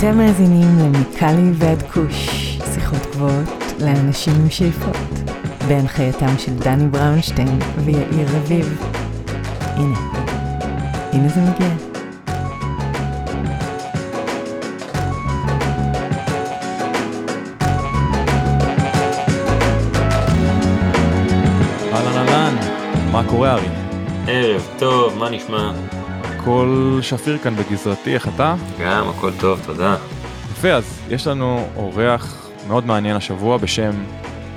אתם מאזינים למיקלי ועד כוש, שיחות גבוהות לאנשים עם שאיפות, בהנחייתם של דני בראונשטיין ויאיר רביב. הנה, הנה זה מגיע. אהלן אהלן, מה קורה ארי? ערב טוב, מה נשמע? הכל שפיר כאן בגזרתי, איך אתה? גם הכל טוב, תודה. יפה, אז יש לנו אורח מאוד מעניין השבוע בשם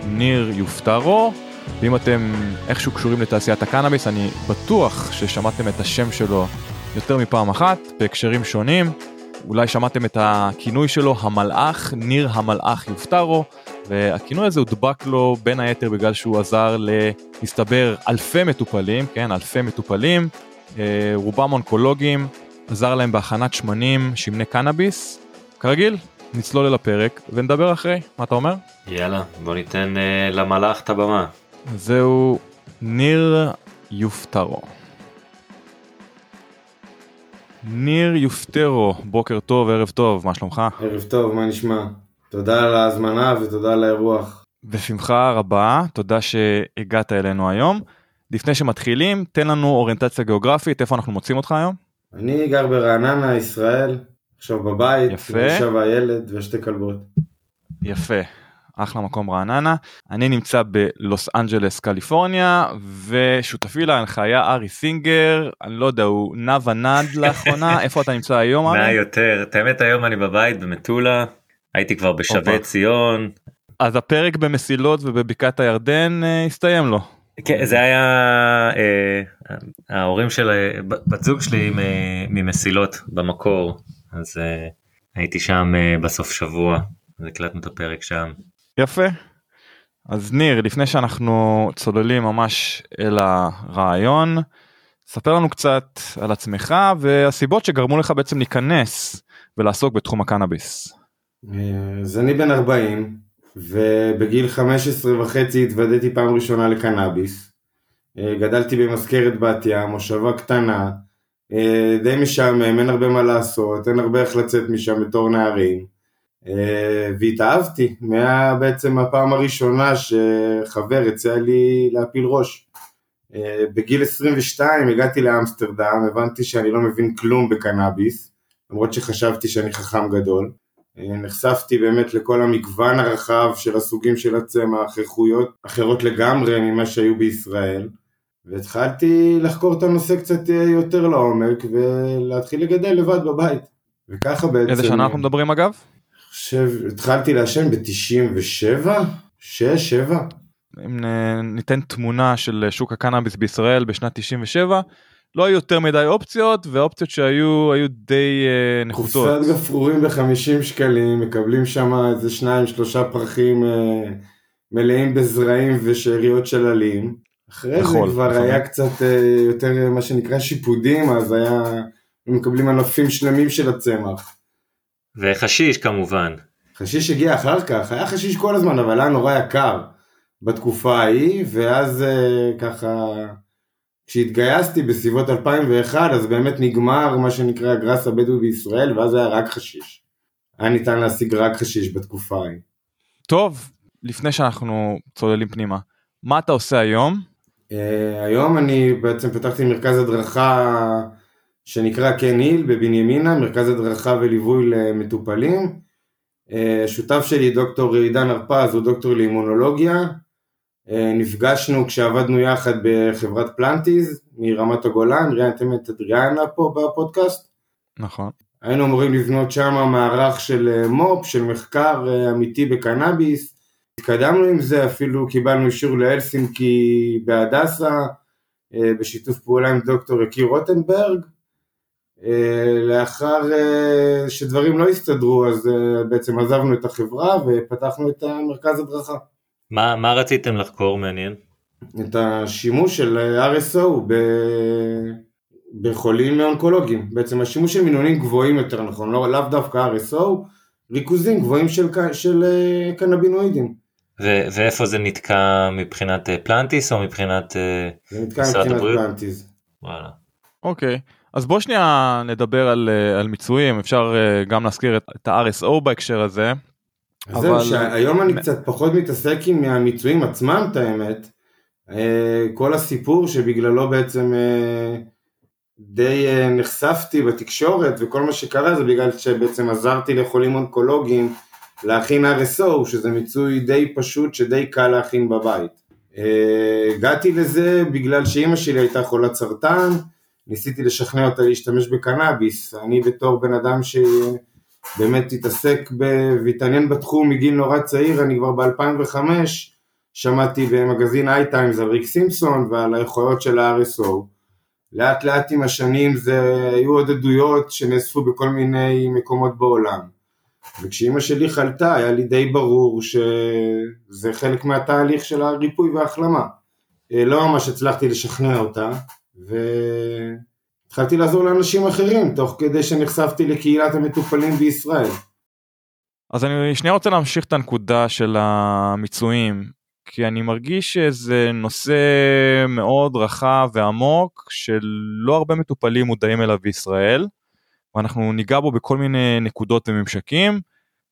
ניר יופטרו, ואם אתם איכשהו קשורים לתעשיית הקנאביס, אני בטוח ששמעתם את השם שלו יותר מפעם אחת, בהקשרים שונים. אולי שמעתם את הכינוי שלו, המלאך, ניר המלאך יופטרו, והכינוי הזה הודבק לו בין היתר בגלל שהוא עזר להסתבר אלפי מטופלים, כן, אלפי מטופלים, רובם אונקולוגים, עזר להם בהכנת שמנים, שמני קנאביס. כרגיל, נצלול אל הפרק ונדבר אחרי, מה אתה אומר? יאללה, בוא ניתן uh, למלאך את הבמה. זהו ניר יופטרו. ניר יופטרו, בוקר טוב, ערב טוב, מה שלומך? ערב טוב, מה נשמע? תודה על ההזמנה ותודה על האירוח. בשמחה רבה, תודה שהגעת אלינו היום. לפני שמתחילים, תן לנו אוריינטציה גיאוגרפית, איפה אנחנו מוצאים אותך היום? אני גר ברעננה, ישראל, עכשיו בבית, יפה. עכשיו הילד ושתי כלבות. יפה, אחלה מקום רעננה. אני נמצא בלוס אנג'לס, קליפורניה, ושותפי להנחיה ארי סינגר, אני לא יודע, הוא נע ונד לאחרונה, איפה אתה נמצא היום ארי? יותר, את האמת היום אני בבית במטולה, הייתי כבר בשבי. ציון. אז הפרק במסילות ובבקעת הירדן אה, הסתיים לו. כן, זה היה אה, ההורים של אה, בת זוג שלי מ- ממסילות במקור, אז אה, הייתי שם אה, בסוף שבוע, אז הקלטנו את הפרק שם. יפה. אז ניר, לפני שאנחנו צוללים ממש אל הרעיון, ספר לנו קצת על עצמך והסיבות שגרמו לך בעצם להיכנס ולעסוק בתחום הקנאביס. אה, אז אני בן 40, ובגיל 15 וחצי התוודעתי פעם ראשונה לקנאביס. אה, גדלתי במזכרת בת ים, מושבה קטנה, אה, די משעמם, אין הרבה מה לעשות, אין הרבה איך לצאת משם בתור נערים. אה, והתאהבתי, מה בעצם הפעם הראשונה שחבר הציע לי להפיל ראש. בגיל 22 הגעתי לאמסטרדם, הבנתי שאני לא מבין כלום בקנאביס, למרות שחשבתי שאני חכם גדול. אה, נחשפתי באמת לכל המגוון הרחב של הסוגים של הצמח, איכויות אחרות לגמרי ממה שהיו בישראל, והתחלתי לחקור את הנושא קצת אה, יותר לעומק ולהתחיל לגדל לבד בבית. וככה בעצם... איזה שנה אנחנו מדברים אגב? חושב, התחלתי לעשן ב-97? 6, 7? אם נ- ניתן תמונה של שוק הקנאביס בישראל בשנת 97, לא היו יותר מדי אופציות והאופציות שהיו היו די אה, נחותות. קופסת גפרורים ב-50 שקלים, מקבלים שם איזה שניים שלושה פרחים אה, מלאים בזרעים ושאריות של עלים. אחרי זה נכון, כבר נכון. היה קצת אה, יותר אה, מה שנקרא שיפודים, אז היה, מקבלים ענפים שלמים של הצמח. וחשיש כמובן. חשיש הגיע אחר כך, היה חשיש כל הזמן, אבל היה נורא יקר בתקופה ההיא, ואז אה, ככה, כשהתגייסתי בסביבות 2001, אז באמת נגמר מה שנקרא הגראס הבדואי בישראל, ואז היה רק חשיש. היה ניתן להשיג רק חשיש בתקופה ההיא. טוב, לפני שאנחנו צוללים פנימה, מה אתה עושה היום? Uh, היום אני בעצם פתחתי מרכז הדרכה שנקרא קן היל בבנימינה, מרכז הדרכה וליווי למטופלים. Uh, שותף שלי דוקטור עידן הרפז הוא דוקטור לאימונולוגיה. Uh, נפגשנו כשעבדנו יחד בחברת פלנטיז מרמת הגולן, ראיינתם את אדריאנה פה בפודקאסט. נכון. היינו אמורים לבנות שם מערך של אה, מו"פ, של מחקר אה, אמיתי בקנאביס. התקדמנו עם זה, אפילו קיבלנו אישור להלסינקי בהדסה, אה, בשיתוף פעולה עם דוקטור יקיר רוטנברג. אה, לאחר אה, שדברים לא הסתדרו, אז אה, בעצם עזבנו את החברה ופתחנו את המרכז הדרכה. מה, מה רציתם לחקור מעניין? את השימוש של RSO ב... בחולים אונקולוגיים, בעצם השימוש של מינונים גבוהים יותר נכון, לא, לאו דווקא RSO, ריכוזים גבוהים של, של אה, קנבינואידים. ו- ואיפה זה נתקע מבחינת אה, פלנטיס או מבחינת אה, זה נתקע משרד מבחינת הבריאות? פלנטיז. וואלה. אוקיי, אז בוא שנייה נדבר על, על מיצויים, אפשר גם להזכיר את, את ה-RSO בהקשר הזה. אז זהו, שהיום אני קצת פחות מתעסק עם המיצויים עצמם, את האמת. אה, כל הסיפור שבגללו בעצם די נחשפתי בתקשורת וכל מה שקרה זה בגלל שבעצם עזרתי לחולים אונקולוגיים להכין RSO, שזה מיצוי די פשוט שדי קל להכין בבית. הגעתי לזה בגלל שאימא שלי הייתה חולת סרטן, ניסיתי לשכנע אותה להשתמש בקנאביס, אני בתור בן אדם שבאמת התעסק והתעניין בתחום מגיל נורא צעיר, אני כבר ב-2005 שמעתי במגזין איי-טיימס על ריק סימפסון ועל היכולות של ה-RSO. לאט לאט עם השנים זה היו עוד עדויות שנאספו בכל מיני מקומות בעולם. וכשאימא שלי חלתה היה לי די ברור שזה חלק מהתהליך של הריפוי וההחלמה. אה, לא ממש הצלחתי לשכנע אותה, והתחלתי לעזור לאנשים אחרים, תוך כדי שנחשפתי לקהילת המטופלים בישראל. אז אני שנייה רוצה להמשיך את הנקודה של המיצויים, כי אני מרגיש שזה נושא מאוד רחב ועמוק, שלא הרבה מטופלים מודעים אליו בישראל, ואנחנו ניגע בו בכל מיני נקודות וממשקים.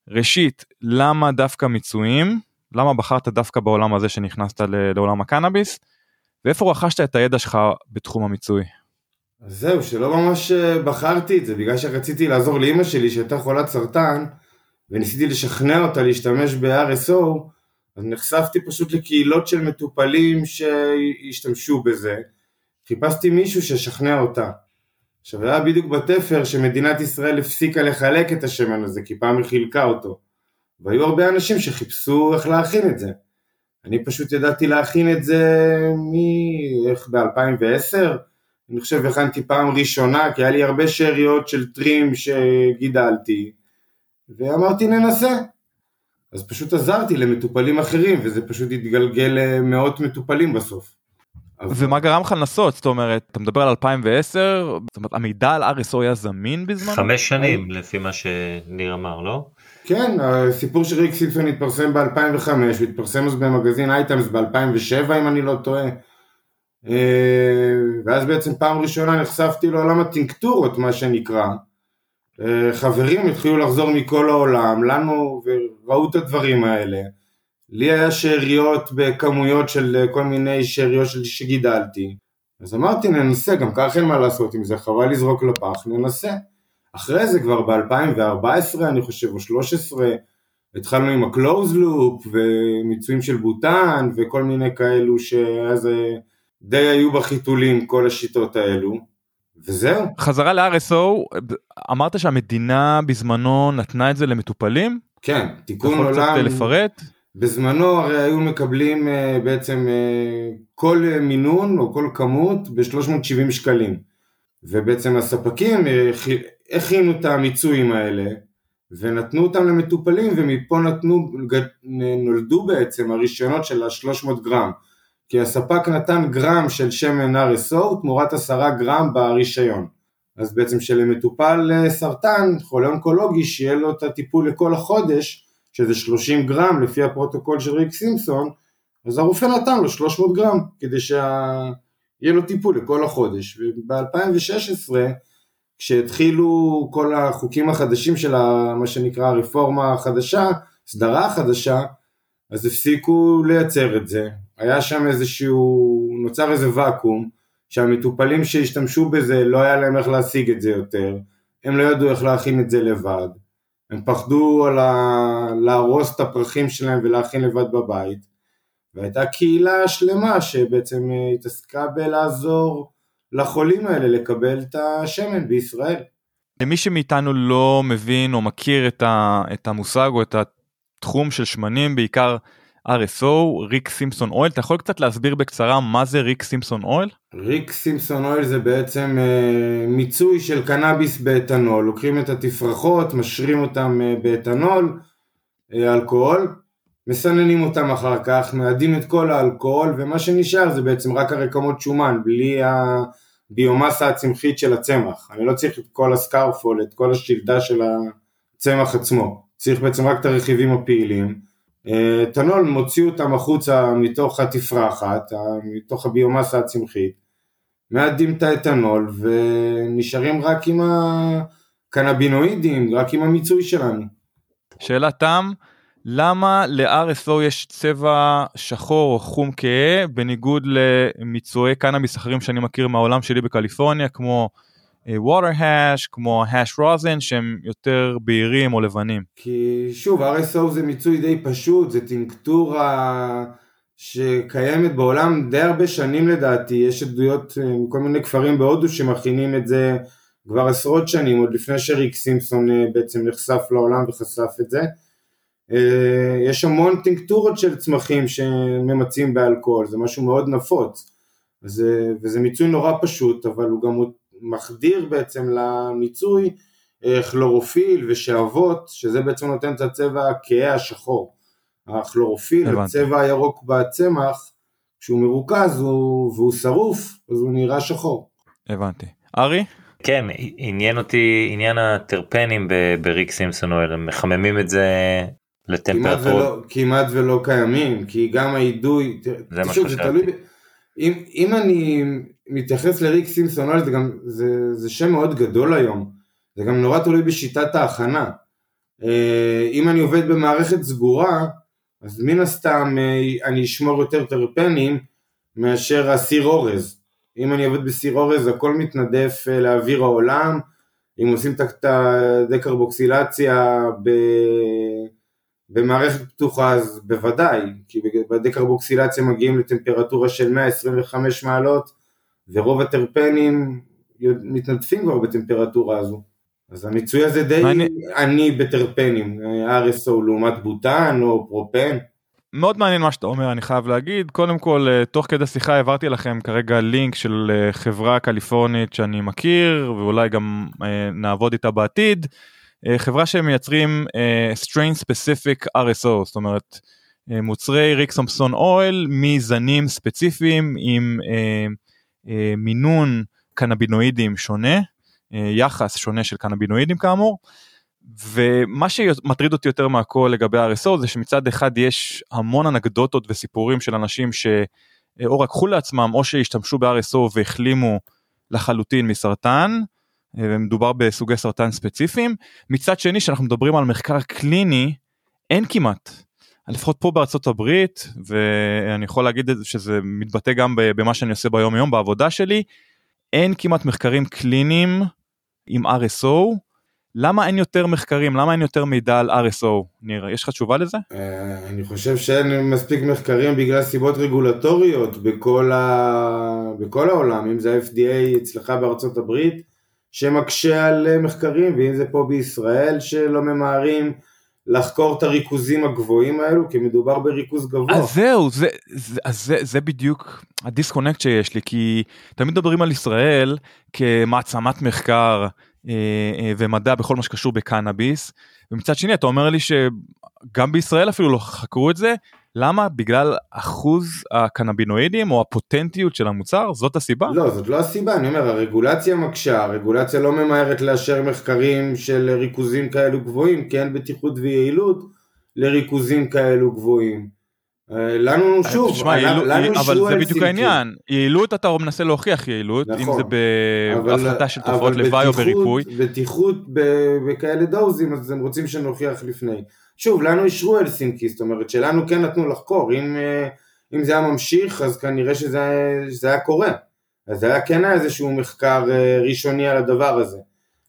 ראשית, למה דווקא מיצויים? למה בחרת דווקא בעולם הזה שנכנסת לעולם הקנאביס? ואיפה רכשת את הידע שלך בתחום המיצוי? אז זהו, שלא ממש אה, בחרתי את זה, בגלל שרציתי לעזור לאימא שלי שהייתה חולת סרטן, וניסיתי לשכנע אותה להשתמש ב-RSO, אז נחשפתי פשוט לקהילות של מטופלים שהשתמשו בזה. חיפשתי מישהו שישכנע אותה. עכשיו, זה היה בדיוק בתפר שמדינת ישראל הפסיקה לחלק את השמן הזה, כי פעם היא חילקה אותו. והיו הרבה אנשים שחיפשו איך להכין את זה. אני פשוט ידעתי להכין את זה מאיך ב-2010, אני חושב הכנתי פעם ראשונה, כי היה לי הרבה שאריות של טרים שגידלתי, ואמרתי ננסה. אז פשוט עזרתי למטופלים אחרים, וזה פשוט התגלגל למאות מטופלים בסוף. ומה גרם לך לנסות? זאת אומרת, אתה מדבר על 2010, זאת אומרת, המידע על RSO היה זמין בזמן? חמש שנים לפי מה שניר אמר, לא? כן, הסיפור של ריק סימפסון התפרסם ב-2005, הוא התפרסם אז במגזין אייטמס ב-2007 אם אני לא טועה. אה, ואז בעצם פעם ראשונה נחשפתי לעולם הטינקטורות, מה שנקרא. אה, חברים התחילו לחזור מכל העולם, לנו, וראו את הדברים האלה. לי היה שאריות בכמויות של כל מיני שאריות שגידלתי. אז אמרתי ננסה, גם ככה אין מה לעשות עם זה, חבל לזרוק לפח, ננסה. אחרי זה כבר ב-2014 אני חושב, או 13, התחלנו עם ה-close loop ומיצויים של בוטן וכל מיני כאלו שאז אה, די היו בחיתולים כל השיטות האלו. וזהו. חזרה ל-RSO, אמרת שהמדינה בזמנו נתנה את זה למטופלים? כן, תיקון עולם. יכול קצת לפרט? בזמנו הרי היו מקבלים uh, בעצם uh, כל מינון או כל כמות ב-370 שקלים. ובעצם הספקים הכינו את המיצויים האלה ונתנו אותם למטופלים ומפה נתנו, נולדו בעצם הרישיונות של ה-300 גרם כי הספק נתן גרם של שמן RSO תמורת 10 גרם ברישיון אז בעצם שלמטופל אה, סרטן, חולה אונקולוגי, שיהיה לו את הטיפול לכל החודש שזה 30 גרם לפי הפרוטוקול של ריק סימפסון אז הרופא נתן לו 300 גרם כדי שיהיה לו טיפול לכל החודש וב-2016 כשהתחילו כל החוקים החדשים של מה שנקרא הרפורמה החדשה, סדרה החדשה, אז הפסיקו לייצר את זה. היה שם איזשהו, נוצר איזה ואקום, שהמטופלים שהשתמשו בזה לא היה להם איך להשיג את זה יותר, הם לא ידעו איך להכין את זה לבד, הם פחדו על ה... להרוס את הפרחים שלהם ולהכין לבד בבית, והייתה קהילה שלמה שבעצם התעסקה בלעזור לחולים האלה לקבל את השמן בישראל. למי שמאיתנו לא מבין או מכיר את, ה, את המושג או את התחום של שמנים, בעיקר RSO, ריק סימפסון אויל, אתה יכול קצת להסביר בקצרה מה זה ריק סימפסון אויל? ריק סימפסון אויל זה בעצם אה, מיצוי של קנאביס באתנול, לוקחים את התפרחות, משרים אותם אה, באתנול, אה, אלכוהול, מסננים אותם אחר כך, מאדים את כל האלכוהול ומה שנשאר זה בעצם רק הרקמות שומן, בלי הביומאסה הצמחית של הצמח. אני לא צריך את כל הסקרפול, את כל השלדה של הצמח עצמו, צריך בעצם רק את הרכיבים הפעילים. אתנול מוציא אותם החוצה מתוך התפרחת, מתוך הביומאסה הצמחית, מאדים את האתנול ונשארים רק עם הקנבינואידים, רק עם המיצוי שלנו. שאלת תם, למה ל-RSO יש צבע שחור או חום כהה בניגוד למיצועי קנאביס אחרים שאני מכיר מהעולם שלי בקליפורניה כמו אה, hash כמו hash rosin שהם יותר בהירים או לבנים. כי שוב RSO זה מיצוי די פשוט זה טינקטורה שקיימת בעולם די הרבה שנים לדעתי יש עדויות אה, מכל מיני כפרים בהודו שמכינים את זה כבר עשרות שנים עוד לפני שריק סימפסון אה, בעצם נחשף לעולם וחשף את זה. יש המון טינקטורות של צמחים שממצים באלכוהול זה משהו מאוד נפוץ וזה, וזה מיצוי נורא פשוט אבל הוא גם מחדיר בעצם למיצוי אה, כלורופיל ושאבות, שזה בעצם נותן את הצבע הכהה השחור. הכלורופיל, הצבע הירוק בצמח, כשהוא מרוכז הוא, והוא שרוף, אז הוא נראה שחור. הבנתי. ארי? כן, עניין אותי עניין הטרפנים בריק סימפסון הם מחממים את זה לטמפרטורות. כמעט ולא, כמעט ולא קיימים, כי גם האידוי, זה מה שחשבתי. אם, אם אני מתייחס לריק סימפסון, זה גם, זה, זה שם מאוד גדול היום, זה גם נורא תלוי בשיטת ההכנה. אה, אם אני עובד במערכת סגורה, אז מן הסתם אה, אני אשמור יותר טרפנים מאשר הסיר אורז. אם אני עובד בסיר אורז הכל מתנדף אה, לאוויר העולם, אם עושים את הדקרבוקסילציה ב... במערכת פתוחה אז בוודאי, כי בדקרבוקסילציה מגיעים לטמפרטורה של 125 מעלות ורוב הטרפנים מתנדפים כבר בטמפרטורה הזו. אז המיצוי הזה די אני... עני בטרפנים, RSO לעומת בוטן או פרופן. מאוד מעניין מה שאתה אומר, אני חייב להגיד. קודם כל, אה, תוך כדי שיחה העברתי לכם כרגע לינק של אה, חברה קליפורנית שאני מכיר, ואולי גם אה, נעבוד איתה בעתיד. אה, חברה שמייצרים strain specific RSO, זאת אומרת מוצרי ריק סמפסון אויל מזנים ספציפיים עם מינון קנבינואידים שונה, uh, יחס שונה של קנבינואידים כאמור. ומה שמטריד אותי יותר מהכל לגבי RSO זה שמצד אחד יש המון אנקדוטות וסיפורים של אנשים שאו רקחו לעצמם או שהשתמשו ב-RSO והחלימו לחלוטין מסרטן ומדובר בסוגי סרטן ספציפיים. מצד שני שאנחנו מדברים על מחקר קליני אין כמעט. לפחות פה בארצות הברית ואני יכול להגיד שזה מתבטא גם במה שאני עושה ביום יום בעבודה שלי אין כמעט מחקרים קליניים עם RSO. למה אין יותר מחקרים למה אין יותר מידע על RSO ניר יש לך תשובה לזה? אה, אני חושב שאין מספיק מחקרים בגלל סיבות רגולטוריות בכל, ה... בכל העולם אם זה ה-FDA אצלך בארצות הברית שמקשה על אה, מחקרים, ואם זה פה בישראל שלא ממהרים לחקור את הריכוזים הגבוהים האלו, כי מדובר בריכוז גבוה. אז זהו, זה, זה, זה, זה בדיוק הדיסקונקט שיש לי, כי תמיד מדברים על ישראל כמעצמת מחקר אה, אה, ומדע בכל מה שקשור בקנאביס, ומצד שני אתה אומר לי שגם בישראל אפילו לא חקרו את זה, למה? בגלל אחוז הקנבינואידים או הפוטנטיות של המוצר? זאת הסיבה? לא, זאת לא הסיבה, אני אומר, הרגולציה מקשה, הרגולציה לא ממהרת לאשר מחקרים של ריכוזים כאלו גבוהים, כי אין בטיחות ויעילות לריכוזים כאלו גבוהים. אה, לנו אה, שוב, תשמע, יעילו, לנו אבל זה בדיוק העניין, יעילות אתה מנסה להוכיח יעילות, נכון, אם זה בהפחתה של תופעות לוואי או בריפוי. בטיחות בכאלה דוזים אז הם רוצים שנוכיח לפני. שוב, לנו אישרו אלסינקי, זאת אומרת שלנו כן נתנו לחקור, אם, אה, אם זה היה ממשיך אז כנראה שזה, שזה היה קורה, אז זה היה כן היה איזשהו מחקר אה, ראשוני על הדבר הזה.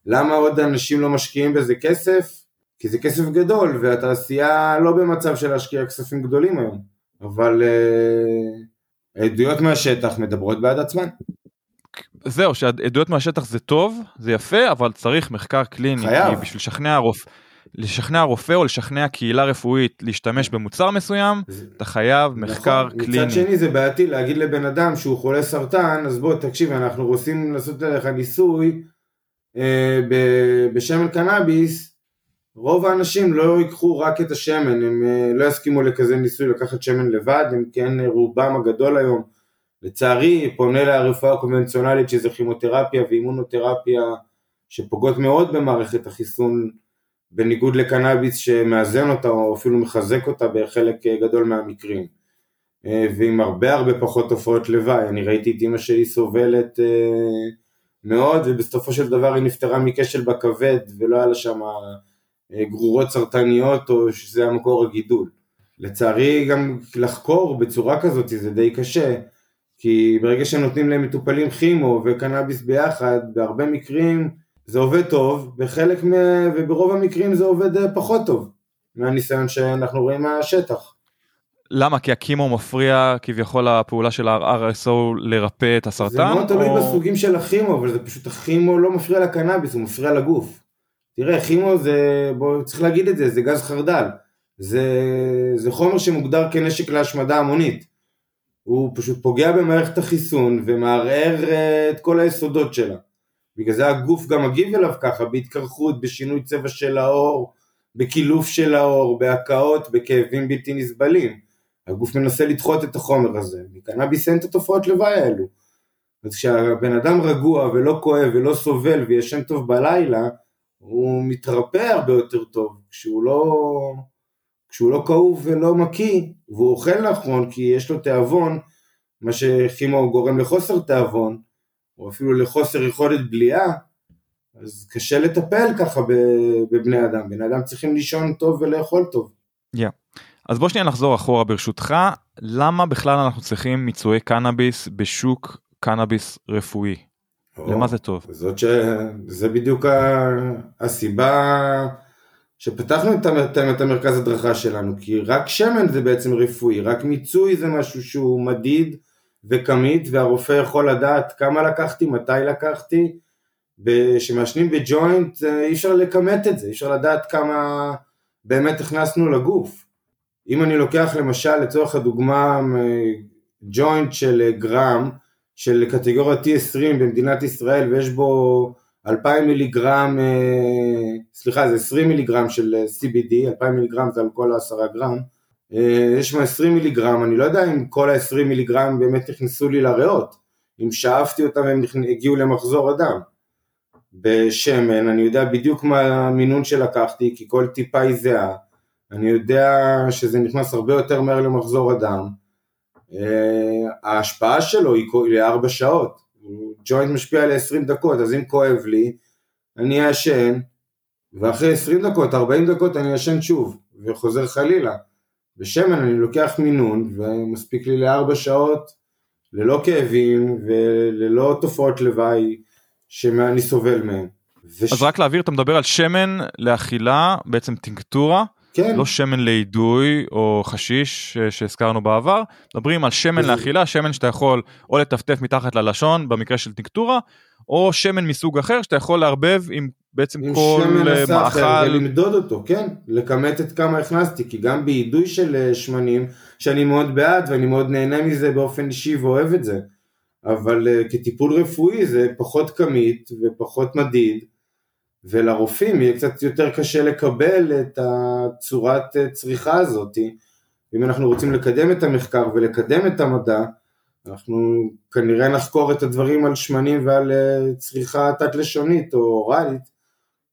למה עוד אנשים לא משקיעים בזה כסף? כי זה כסף גדול והתעשייה לא במצב של להשקיע כספים גדולים היום, אבל uh, העדויות מהשטח מדברות בעד עצמן. זהו, שעדויות מהשטח זה טוב, זה יפה, אבל צריך מחקר קליני, חייב. בשביל לשכנע הרופא. לשכנע רופא או לשכנע קהילה רפואית להשתמש במוצר מסוים, אתה חייב נכון, מחקר קליני. מצד שני זה בעייתי להגיד לבן אדם שהוא חולה סרטן, אז בוא תקשיב, אנחנו רוצים לעשות עליך ניסוי אה, בשמן קנאביס, רוב האנשים לא ייקחו רק את השמן, הם אה, לא יסכימו לכזה ניסוי לקחת שמן לבד, הם כן רובם הגדול היום, לצערי פונה לרפואה הקונבנציונלית שזה כימותרפיה ואימונותרפיה שפוגעות מאוד במערכת החיסון בניגוד לקנאביס שמאזן אותה או אפילו מחזק אותה בחלק גדול מהמקרים. אה, ועם הרבה הרבה פחות תופעות לוואי. אני ראיתי את אימא שלי סובלת אה, מאוד, ובסופו של דבר היא נפטרה מכשל בכבד, ולא היה לה שם גרורות סרטניות, או שזה המקור הגידול. לצערי גם לחקור בצורה כזאת זה די קשה, כי ברגע שנותנים להם מטופלים כימו וקנאביס ביחד, בהרבה מקרים זה עובד טוב, בחלק מ... וברוב המקרים זה עובד פחות טוב, מהניסיון שאנחנו רואים מהשטח. למה? כי הקימו מפריע כביכול לפעולה של ה-RSO לרפא את הסרטן? זה מאוד תלוי או... בסוגים של הכימו, אבל זה פשוט הכימו לא מפריע לקנאביס, הוא מפריע לגוף. תראה, כימו זה, בוא, צריך להגיד את זה, זה גז חרדל. זה, זה חומר שמוגדר כנשק להשמדה המונית. הוא פשוט פוגע במערכת החיסון ומערער uh, את כל היסודות שלה. בגלל זה הגוף גם מגיב אליו ככה, בהתקרחות, בשינוי צבע של האור, בקילוף של האור, בהקאות, בכאבים בלתי נסבלים. הגוף מנסה לדחות את החומר הזה, מקנאביס אין את התופעות לוואי האלו. אז כשהבן אדם רגוע ולא כואב ולא סובל וישן טוב בלילה, הוא מתרפא הרבה יותר טוב, כשהוא לא, כשהוא לא כאוב ולא מקיא, והוא אוכל נכון כי יש לו תיאבון, מה שכימו גורם לחוסר תיאבון, או אפילו לחוסר יכולת בליעה, אז קשה לטפל ככה בבני אדם, בני אדם צריכים לישון טוב ולאכול טוב. Yeah. אז בוא שנייה נחזור אחורה ברשותך, למה בכלל אנחנו צריכים מיצועי קנאביס בשוק קנאביס רפואי? או, למה זה טוב? זאת ש... זה בדיוק הסיבה שפתחנו את, את המרכז הדרכה שלנו, כי רק שמן זה בעצם רפואי, רק מיצוי זה משהו שהוא מדיד וכמית, והרופא יכול לדעת כמה לקחתי, מתי לקחתי, כשמעשנים בג'וינט אי אפשר לכמת את זה, אי אפשר לדעת כמה באמת הכנסנו לגוף. אם אני לוקח למשל לצורך הדוגמה ג'וינט של גרם של קטגוריה T20 במדינת ישראל ויש בו 2,000 מיליגרם, אה, סליחה זה 20 מיליגרם של CBD, 2,000 מיליגרם זה על כל ה-10 גרם, אה, יש שם 20 מיליגרם, אני לא יודע אם כל ה-20 מיליגרם באמת נכנסו לי לריאות, אם שאפתי אותם הם הגיעו למחזור הדם. בשמן, אני יודע בדיוק מה המינון שלקחתי, כי כל טיפה היא זהה, אני יודע שזה נכנס הרבה יותר מהר למחזור הדם, אה, ההשפעה שלו היא לארבע שעות, ג'וינט משפיע על 20 דקות, אז אם כואב לי, אני אעשן, ואחרי 20 דקות, 40 דקות אני אעשן שוב, וחוזר חלילה. בשמן אני לוקח מינון, ומספיק לי לארבע שעות, ללא כאבים וללא תופעות לוואי שאני סובל מהן. וש... אז רק להבהיר, אתה מדבר על שמן לאכילה, בעצם טינקטורה, כן. לא שמן לאידוי או חשיש שהזכרנו בעבר, מדברים על שמן לאכילה, שמן שאתה יכול או לטפטף מתחת ללשון במקרה של טינקטורה, או שמן מסוג אחר שאתה יכול לערבב עם בעצם כל שמן מאכל. ולמדוד אותו, כן, לכמת את כמה הכנסתי, כי גם באידוי של אה, שמנים, שאני מאוד בעד ואני מאוד נהנה מזה באופן אישי ואוהב את זה, אבל uh, כטיפול רפואי זה פחות כמית ופחות מדיד, ולרופאים יהיה קצת יותר קשה לקבל את הצורת אה, צריכה הזאת. אם אנחנו רוצים לקדם את המחקר ולקדם את המדע, אנחנו כנראה נחקור את הדברים על שמנים ועל אה, צריכה תת-לשונית או אוראלית,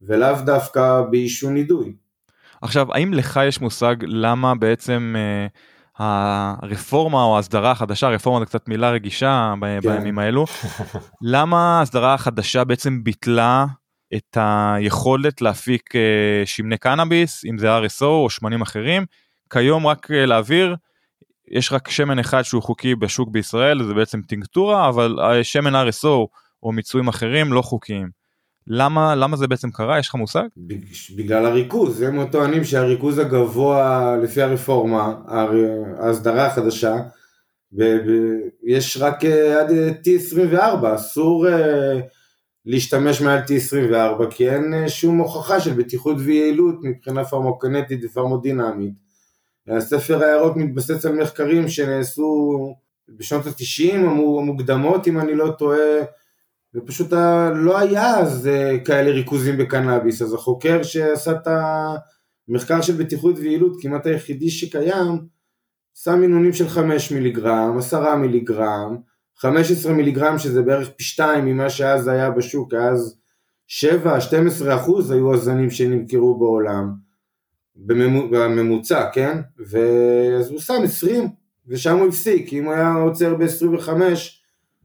ולאו דווקא בעישון נידוי. עכשיו, האם לך יש מושג למה בעצם אה, הרפורמה או ההסדרה החדשה, רפורמה זה קצת מילה רגישה כן. בימים האלו, למה ההסדרה החדשה בעצם ביטלה את היכולת להפיק אה, שמני קנאביס, אם זה RSO או שמנים אחרים. כיום רק אה, להעביר, יש רק שמן אחד שהוא חוקי בשוק בישראל, זה בעצם טינקטורה, אבל אה, שמן RSO או מיצויים אחרים לא חוקיים. למה, למה זה בעצם קרה? יש לך מושג? בגלל הריכוז, הם טוענים שהריכוז הגבוה לפי הרפורמה, ההסדרה החדשה, יש רק עד T24, אסור להשתמש מעל T24 כי אין אה, שום הוכחה של בטיחות ויעילות מבחינה פרמוקנטית ופרמודינמית. הספר הירוק מתבסס על מחקרים שנעשו בשנות התשעים המוקדמות אם אני לא טועה ופשוט לא היה אז אה, כאלה ריכוזים בקנאביס אז החוקר שעשה את המחקר של בטיחות ויעילות כמעט היחידי שקיים שם מינונים של 5 מיליגרם, 10 מיליגרם 15 מיליגרם שזה בערך פי 2 ממה שאז היה בשוק, אז 7-12 אחוז היו הזנים שנמכרו בעולם, בממוצע, כן? ואז הוא שם 20, ושם הוא הפסיק, אם הוא היה עוצר ב-25,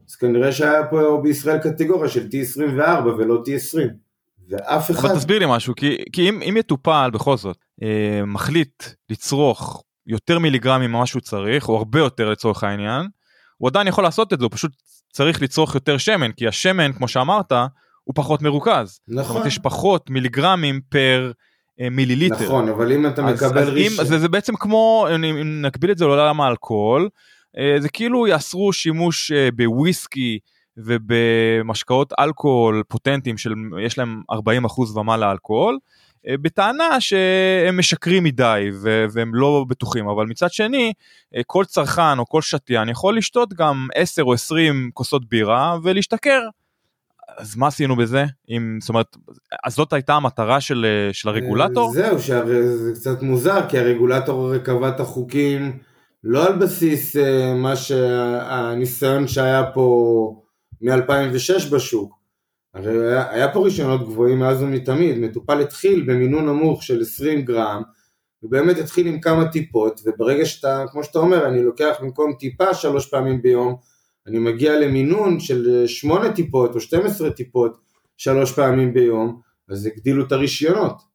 אז כנראה שהיה פה בישראל קטגוריה של T24 ולא T20. ואף אחד... אבל תסביר לי משהו, כי, כי אם, אם יטופל בכל זאת אה, מחליט לצרוך יותר מיליגרמים ממה שהוא צריך, או הרבה יותר לצורך העניין, הוא עדיין יכול לעשות את זה, הוא פשוט צריך לצרוך יותר שמן, כי השמן, כמו שאמרת, הוא פחות מרוכז. נכון. זאת אומרת, יש פחות מיליגרמים פר אה, מיליליטר. נכון, אבל אם אתה אז, מקבל אז רישיון... אם, זה, זה בעצם כמו, אם נקביל את זה לעולם האלכוהול, זה כאילו יאסרו שימוש אה, בוויסקי ובמשקאות אלכוהול פוטנטיים שיש להם 40% ומעלה אלכוהול, אה, בטענה שהם משקרים מדי והם לא בטוחים, אבל מצד שני, אה, כל צרכן או כל שתיין יכול לשתות גם 10 או 20 כוסות בירה ולהשתכר. אז מה עשינו בזה? אם, זאת אומרת, אז זאת הייתה המטרה של, אה, של הרגולטור? זהו, שהרי זה קצת מוזר, כי הרגולטור קבע את החוקים לא על בסיס אה, מה שהניסיון שהיה פה מ-2006 בשוק. הרי היה, היה פה רישיונות גבוהים מאז ומתמיד, מטופל התחיל במינון נמוך של 20 גרם, ובאמת התחיל עם כמה טיפות, וברגע שאתה, כמו שאתה אומר, אני לוקח במקום טיפה שלוש פעמים ביום, אני מגיע למינון של 8 טיפות או 12 טיפות שלוש פעמים ביום, אז הגדילו את הרישיונות.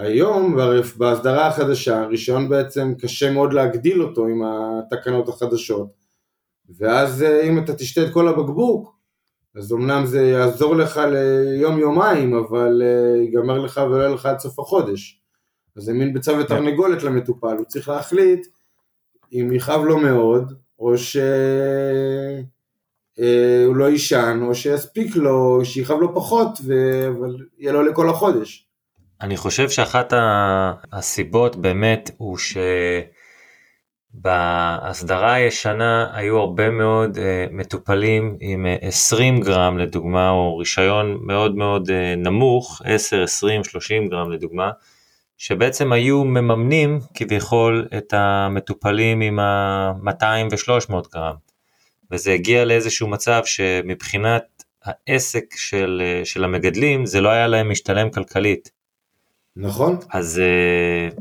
היום בהסדרה החדשה, רישיון בעצם קשה מאוד להגדיל אותו עם התקנות החדשות, ואז אה, אם אתה תשתה את כל הבקבוק, אז אמנם זה יעזור לך ליום יומיים, אבל אה, ייגמר לך ולא יהיה לך עד סוף החודש. אז זה מין ביצה ותרנגולת למטופל, הוא צריך להחליט אם יכאב לו מאוד, או שהוא לא יישן, או שיספיק לו, שיכאב לו פחות, ו... אבל יהיה לו לכל החודש. אני חושב שאחת הסיבות באמת הוא שבהסדרה הישנה היו הרבה מאוד uh, מטופלים עם uh, 20 גרם לדוגמה, או רישיון מאוד מאוד uh, נמוך, 10, 20, 30 גרם לדוגמה, שבעצם היו מממנים כביכול את המטופלים עם ה-200 ו-300 גרם. וזה הגיע לאיזשהו מצב שמבחינת העסק של, של המגדלים זה לא היה להם משתלם כלכלית. נכון? אז uh,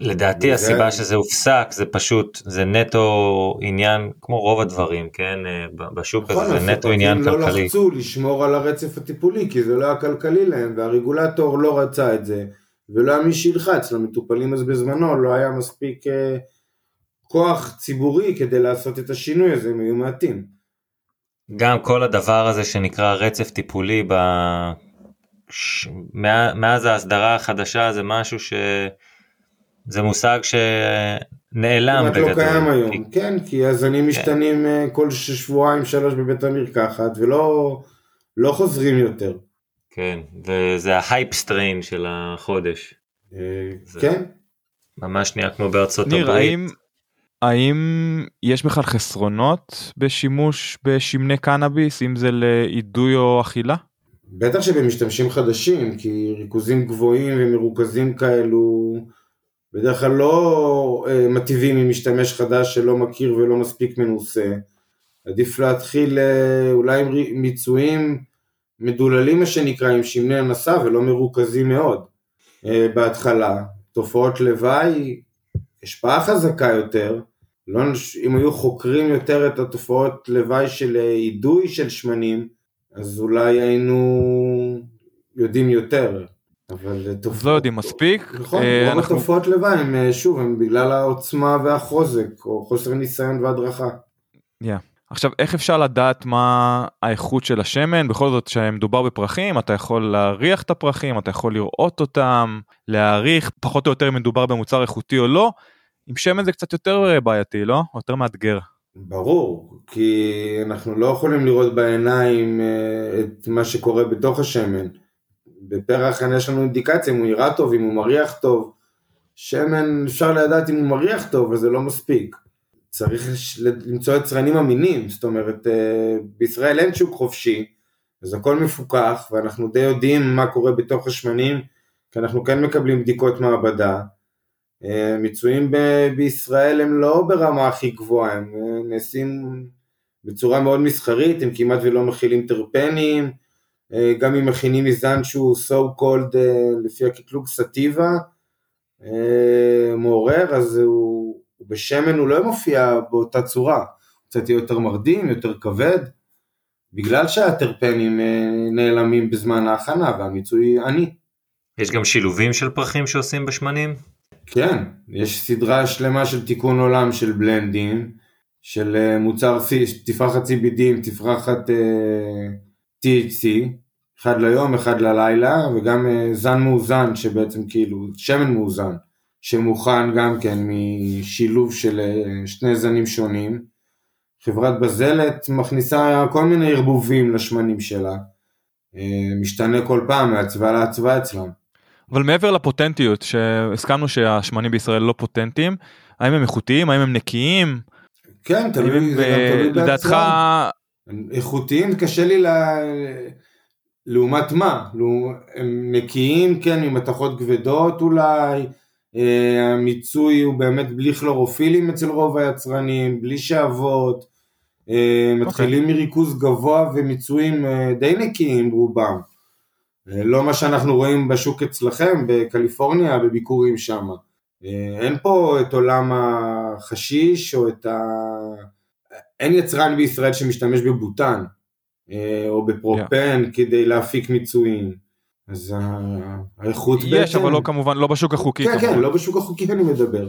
לדעתי וזה- הסיבה שזה הופסק זה פשוט זה נטו עניין כמו רוב הדברים כן אה, בשוק נכון, הזה זה נטו עניין לא כלכלי. לחצו לשמור על הרצף הטיפולי, כי זה לא היה כלכלי להם, והרגולטור לא רצה את זה, ולא היה מי שילחץ, למטופלים אז בזמנו לא היה מספיק אה, כוח ציבורי כדי לעשות את השינוי הזה, הם היו מעטים. גם כל הדבר הזה שנקרא רצף טיפולי ב... מאז ההסדרה החדשה זה משהו ש... זה מושג שנעלם כמעט לא קיים כי- היום, כן, כי הזנים משתנים אה, כל שבועיים שלוש בבית המרקחת, ולא לא חוזרים יותר. כן, וזה ה hype strain של החודש. אה, זה- כן, ממש נהיה כמו בארצות ניר, הברית. האם, האם יש בכלל חסרונות בשימוש בשמני קנאביס, אם זה לאידוי או אכילה? בטח שבמשתמשים חדשים, כי ריכוזים גבוהים ומרוכזים כאלו בדרך כלל לא אה, מטיבים עם משתמש חדש שלא מכיר ולא מספיק מנוסה. עדיף להתחיל אה, אולי עם מיצויים מדוללים מה שנקרא, עם שמני הנשא ולא מרוכזים מאוד אה, בהתחלה. תופעות לוואי, השפעה חזקה יותר, לא, אם היו חוקרים יותר את התופעות לוואי של אה, אידוי של שמנים, אז אולי היינו יודעים יותר, אבל אה. אז לא יודעים מספיק. נכון, אה, רוב אנחנו- התופעות לוואי הם אה, שוב, הם בגלל העוצמה והחוזק, או חוסר ניסיון והדרכה. עכשיו, איך אפשר לדעת מה האיכות של השמן? בכל זאת, כשמדובר בפרחים, אתה יכול להריח את הפרחים, אתה יכול לראות אותם, להעריך פחות או יותר אם מדובר במוצר איכותי או לא. עם שמן זה קצת יותר אה, בעייתי, לא? יותר מאתגר. ברור, כי אנחנו לא יכולים לראות בעיניים אה, את מה שקורה בתוך השמן. בפרח יש לנו אינדיקציה אם הוא נראה טוב, אם הוא מריח טוב. שמן אפשר לדעת אם הוא מריח טוב, אבל זה לא מספיק. צריך למצוא יצרנים אמינים, זאת אומרת, אה, בישראל אין שוק חופשי, אז הכל מפוקח, ואנחנו די יודעים מה קורה בתוך השמנים, כי אנחנו כן מקבלים בדיקות מעבדה. אה, מיצויים בישראל הם לא ברמה הכי גבוהה, הם אה, נעשים בצורה מאוד מסחרית, הם כמעט ולא מכילים טרפנים, אה, גם אם מכינים מזן שהוא so called לפי הקטלוג סטיבה, מעורר, אז הוא, בשמן הוא לא מופיע באותה צורה, קצת יותר מרדים, יותר כבד, בגלל שהטרפנים נעלמים בזמן ההכנה והמיצוי עני. יש גם שילובים של פרחים שעושים בשמנים? כן, יש סדרה שלמה של תיקון עולם של בלנדים, של אה, מוצר תפרחת CBD עם תפרחת אה, THC, אחד ליום, אחד ללילה, וגם זן מאוזן שבעצם כאילו, שמן מאוזן, שמוכן גם כן משילוב של שני זנים שונים. חברת בזלת מכניסה כל מיני ערבובים לשמנים שלה, משתנה כל פעם מהצבעה להצבעה אצלם. אבל מעבר לפוטנטיות, שהסכמנו שהשמנים בישראל לא פוטנטיים, האם הם איכותיים, האם הם נקיים? כן, תלוי, הם, אה, תלוי לדעתך... איכותיים קשה לי ל... לעומת מה? הם נקיים, כן, עם מתכות כבדות אולי, אה, המיצוי הוא באמת בלי כלורופילים אצל רוב היצרנים, בלי שעבות, אה, מתחילים okay. אוקיי. מריכוז גבוה ומיצויים אה, די נקיים רובם. אה, לא מה שאנחנו רואים בשוק אצלכם בקליפורניה בביקורים שם. אין פה את עולם החשיש או את ה... אין יצרן בישראל שמשתמש בבוטן או בפרופן yeah. כדי להפיק מיצויים. אז האיכות יש, בעצם... יש, אבל לא כמובן, לא בשוק החוקי. כן, כמובן. כן, לא בשוק החוקי אני מדבר.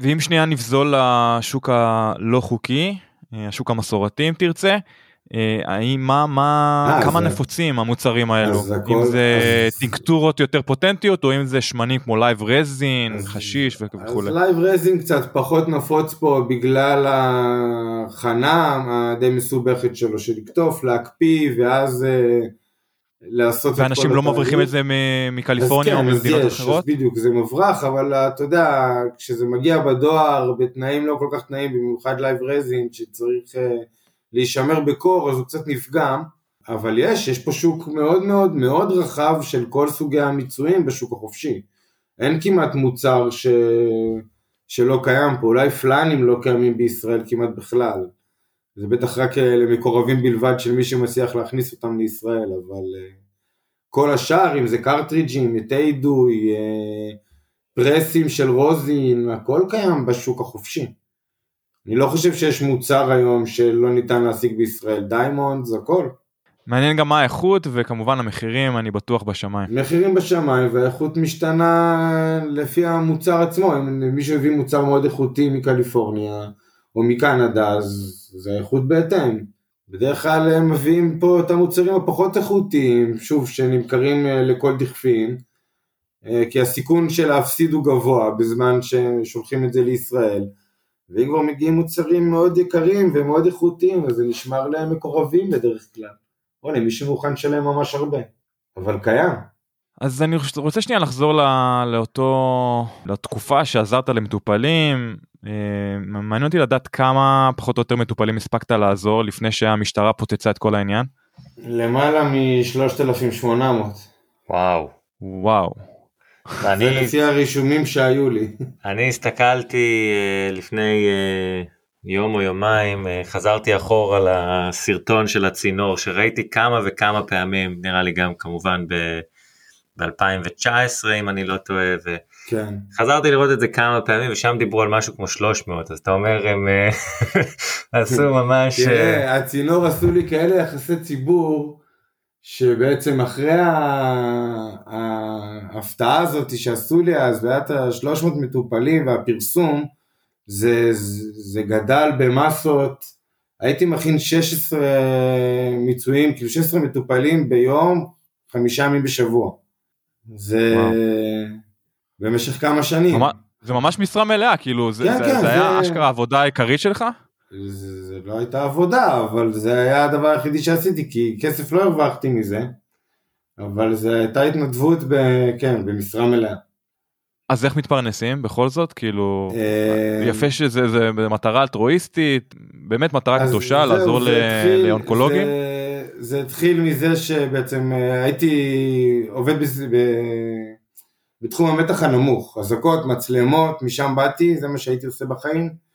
ואם שנייה נפזול לשוק הלא חוקי, אה, השוק המסורתי אם תרצה. אה, האם מה מה אה, אה, כמה זה... נפוצים המוצרים האלו הכל, אם זה אז... טינקטורות יותר פוטנטיות או אם זה שמנים כמו live resin אז... חשיש וכולי. אז live resin קצת פחות נפוץ פה בגלל ההכנה הדי מסובכת שלו של לקטוף להקפיא ואז לעשות ואנשים לא מבריחים את זה מקליפורניה כן, או ממדינות אחרות? אז בדיוק זה מוברח אבל אתה יודע כשזה מגיע בדואר בתנאים לא כל כך תנאים במיוחד live resin שצריך להישמר בקור אז הוא קצת נפגם. אבל יש יש פה שוק מאוד מאוד מאוד רחב של כל סוגי המיצויים בשוק החופשי. אין כמעט מוצר ש... שלא קיים פה. אולי פלאנים לא קיימים בישראל כמעט בכלל. זה בטח רק אה, למקורבים בלבד של מי שמצליח להכניס אותם לישראל, אבל אה, כל השאר, אם זה קרטריג'ים, עטי אידוי, אה, פרסים של rosin, הכל קיים בשוק החופשי. אני לא חושב שיש מוצר היום שלא ניתן להשיג בישראל, diamond, זה הכל. מעניין גם מה האיכות וכמובן המחירים אני בטוח בשמיים. מחירים בשמיים והאיכות משתנה לפי המוצר עצמו, אם מישהו הביא מוצר מאוד איכותי מקליפורניה או מקנדה אז זה איכות בהתאם. בדרך כלל הם מביאים פה את המוצרים הפחות איכותיים, שוב, שנמכרים אה, לכל דכפין, אה, כי הסיכון של להפסיד הוא גבוה בזמן ששולחים את זה לישראל. ואם כבר מגיעים מוצרים מאוד יקרים ומאוד איכותיים, אז זה נשמר להם מקורבים בדרך כלל. או למי שמוכן לשלם ממש הרבה, אבל קיים. אז אני רוצה שנייה לחזור לאותו, לתקופה שעזרת למטופלים, אה, מעניין אותי לדעת כמה פחות או יותר מטופלים הספקת לעזור לפני שהמשטרה פוצצה את כל העניין. למעלה מ-3,800. וואו. וואו. אני... זה לפי הרישומים שהיו לי. אני הסתכלתי אה, לפני אה, יום או יומיים, חזרתי אחורה לסרטון של הצינור שראיתי כמה וכמה פעמים, נראה לי גם כמובן ב-2019 אם אני לא טועה. ו... כן. חזרתי לראות את זה כמה פעמים ושם דיברו על משהו כמו 300 אז אתה אומר הם אה, עשו ממש תראה אה, הצינור עשו לי כאלה יחסי ציבור שבעצם אחרי ההפתעה הזאת שעשו לי אז והיה את ה-300 מטופלים והפרסום זה, זה, זה גדל במסות הייתי מכין 16 מיצויים כאילו 16 מטופלים ביום חמישה ימים בשבוע זה וואו. במשך כמה שנים. זה ממש משרה מלאה, כאילו, זה, כן, זה, כן, זה, זה היה אשכרה העבודה העיקרית שלך? זה, זה לא הייתה עבודה, אבל זה היה הדבר היחידי שעשיתי, כי כסף לא הרווחתי מזה, אבל זה הייתה התנדבות, ב, כן, במשרה מלאה. אז איך מתפרנסים בכל זאת? כאילו, אה, יפה שזה זה מטרה אלטרואיסטית, באמת מטרה קדושה, לעזור לאונקולוגים? זה, זה התחיל מזה שבעצם אה, הייתי עובד ב... בתחום המתח הנמוך, אזעקות, מצלמות, משם באתי, זה מה שהייתי עושה בחיים.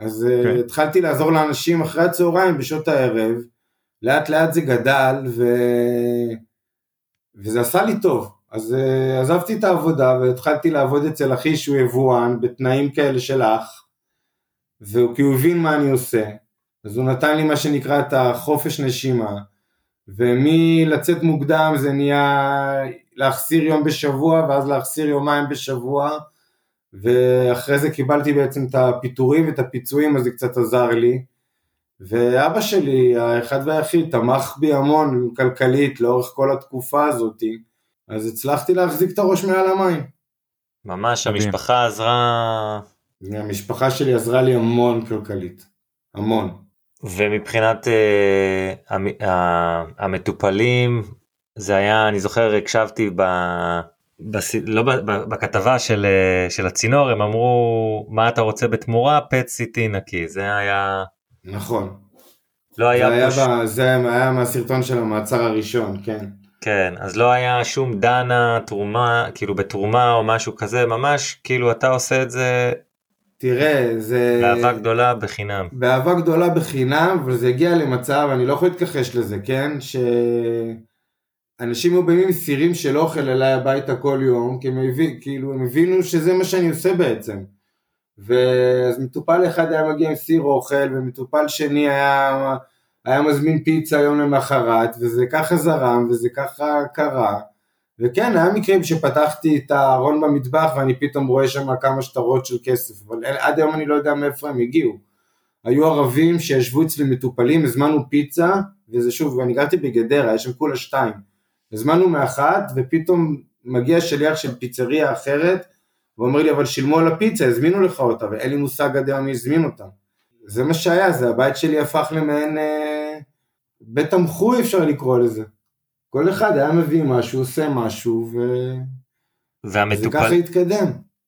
אז okay. אה, כן. התחלתי לעזור לאנשים אחרי הצהריים בשעות הערב, לאט לאט זה גדל ו... וזה עשה לי טוב. אז uh, עזבתי את העבודה והתחלתי לעבוד אצל אחי שהוא יבואן בתנאים כאלה של אח, כי הוא הבין מה אני עושה, אז הוא נתן לי מה שנקרא את החופש נשימה, ומלצאת מוקדם זה נהיה להחסיר יום בשבוע ואז להחסיר יומיים בשבוע, ואחרי זה קיבלתי בעצם את הפיטורים ואת הפיצויים אז זה קצת עזר לי. ואבא שלי, האחד והיחיד, תמך בי המון כלכלית לאורך כל התקופה הזאתי, אז הצלחתי להחזיק את הראש מעל המים. ממש, המשפחה עזרה... המשפחה שלי עזרה לי המון כלכלית, המון. ומבחינת uh, המ, uh, המטופלים, זה היה, אני זוכר, הקשבתי ב... בס... לא ב... בכתבה של, uh, של הצינור, הם אמרו, מה אתה רוצה בתמורה? פט סיטי נקי, זה היה... נכון. לא היה זה, היה פוש... ב... זה היה מהסרטון של המעצר הראשון, כן. כן, אז לא היה שום דנה, תרומה, כאילו בתרומה או משהו כזה, ממש כאילו אתה עושה את זה תראה, זה... באהבה גדולה בחינם. באהבה גדולה בחינם, אבל זה הגיע למצב, אני לא יכול להתכחש לזה, כן? שאנשים היו באים עם סירים של אוכל אליי הביתה כל יום, כי הם, הבין, כאילו, הם הבינו שזה מה שאני עושה בעצם. ואז מטופל אחד היה מגיע עם סיר אוכל, ומטופל שני היה, היה מזמין פיצה יום למחרת, וזה ככה זרם, וזה ככה קרה. וכן, היה מקרים שפתחתי את הארון במטבח ואני פתאום רואה שם כמה שטרות של כסף, אבל עד היום אני לא יודע מאיפה הם הגיעו. היו ערבים שישבו אצלי מטופלים, הזמנו פיצה, וזה שוב, ואני גרתי בגדרה, יש שם כולה שתיים. הזמנו מאחת, ופתאום מגיע שליח של פיצריה אחרת, ואומר לי, אבל שילמו על הפיצה, הזמינו לך אותה, ואין לי מושג עד היום מי הזמין אותה. זה מה שהיה, זה הבית שלי הפך למעין אה, בית תמחוי אפשר לקרוא לזה. כל אחד היה מביא משהו, עושה משהו, ו... והמטופל... וזה ככה התקדם.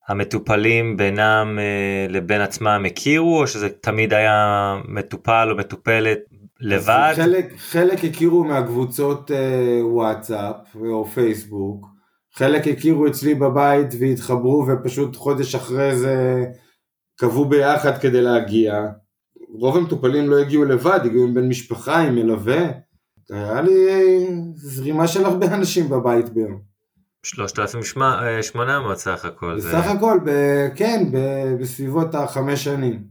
המטופלים בינם אה, לבין עצמם הכירו, או שזה תמיד היה מטופל או מטופלת לבד? חלק, חלק הכירו מהקבוצות אה, וואטסאפ או פייסבוק, חלק הכירו אצלי בבית והתחברו ופשוט חודש אחרי זה קבעו ביחד כדי להגיע. רוב המטופלים לא הגיעו לבד, הגיעו עם בן משפחה, עם מלווה. היה לי זרימה של הרבה אנשים בבית ביום. 3,800 סך הכל. בסך זה... הכל, ב, כן, ב, בסביבות החמש שנים.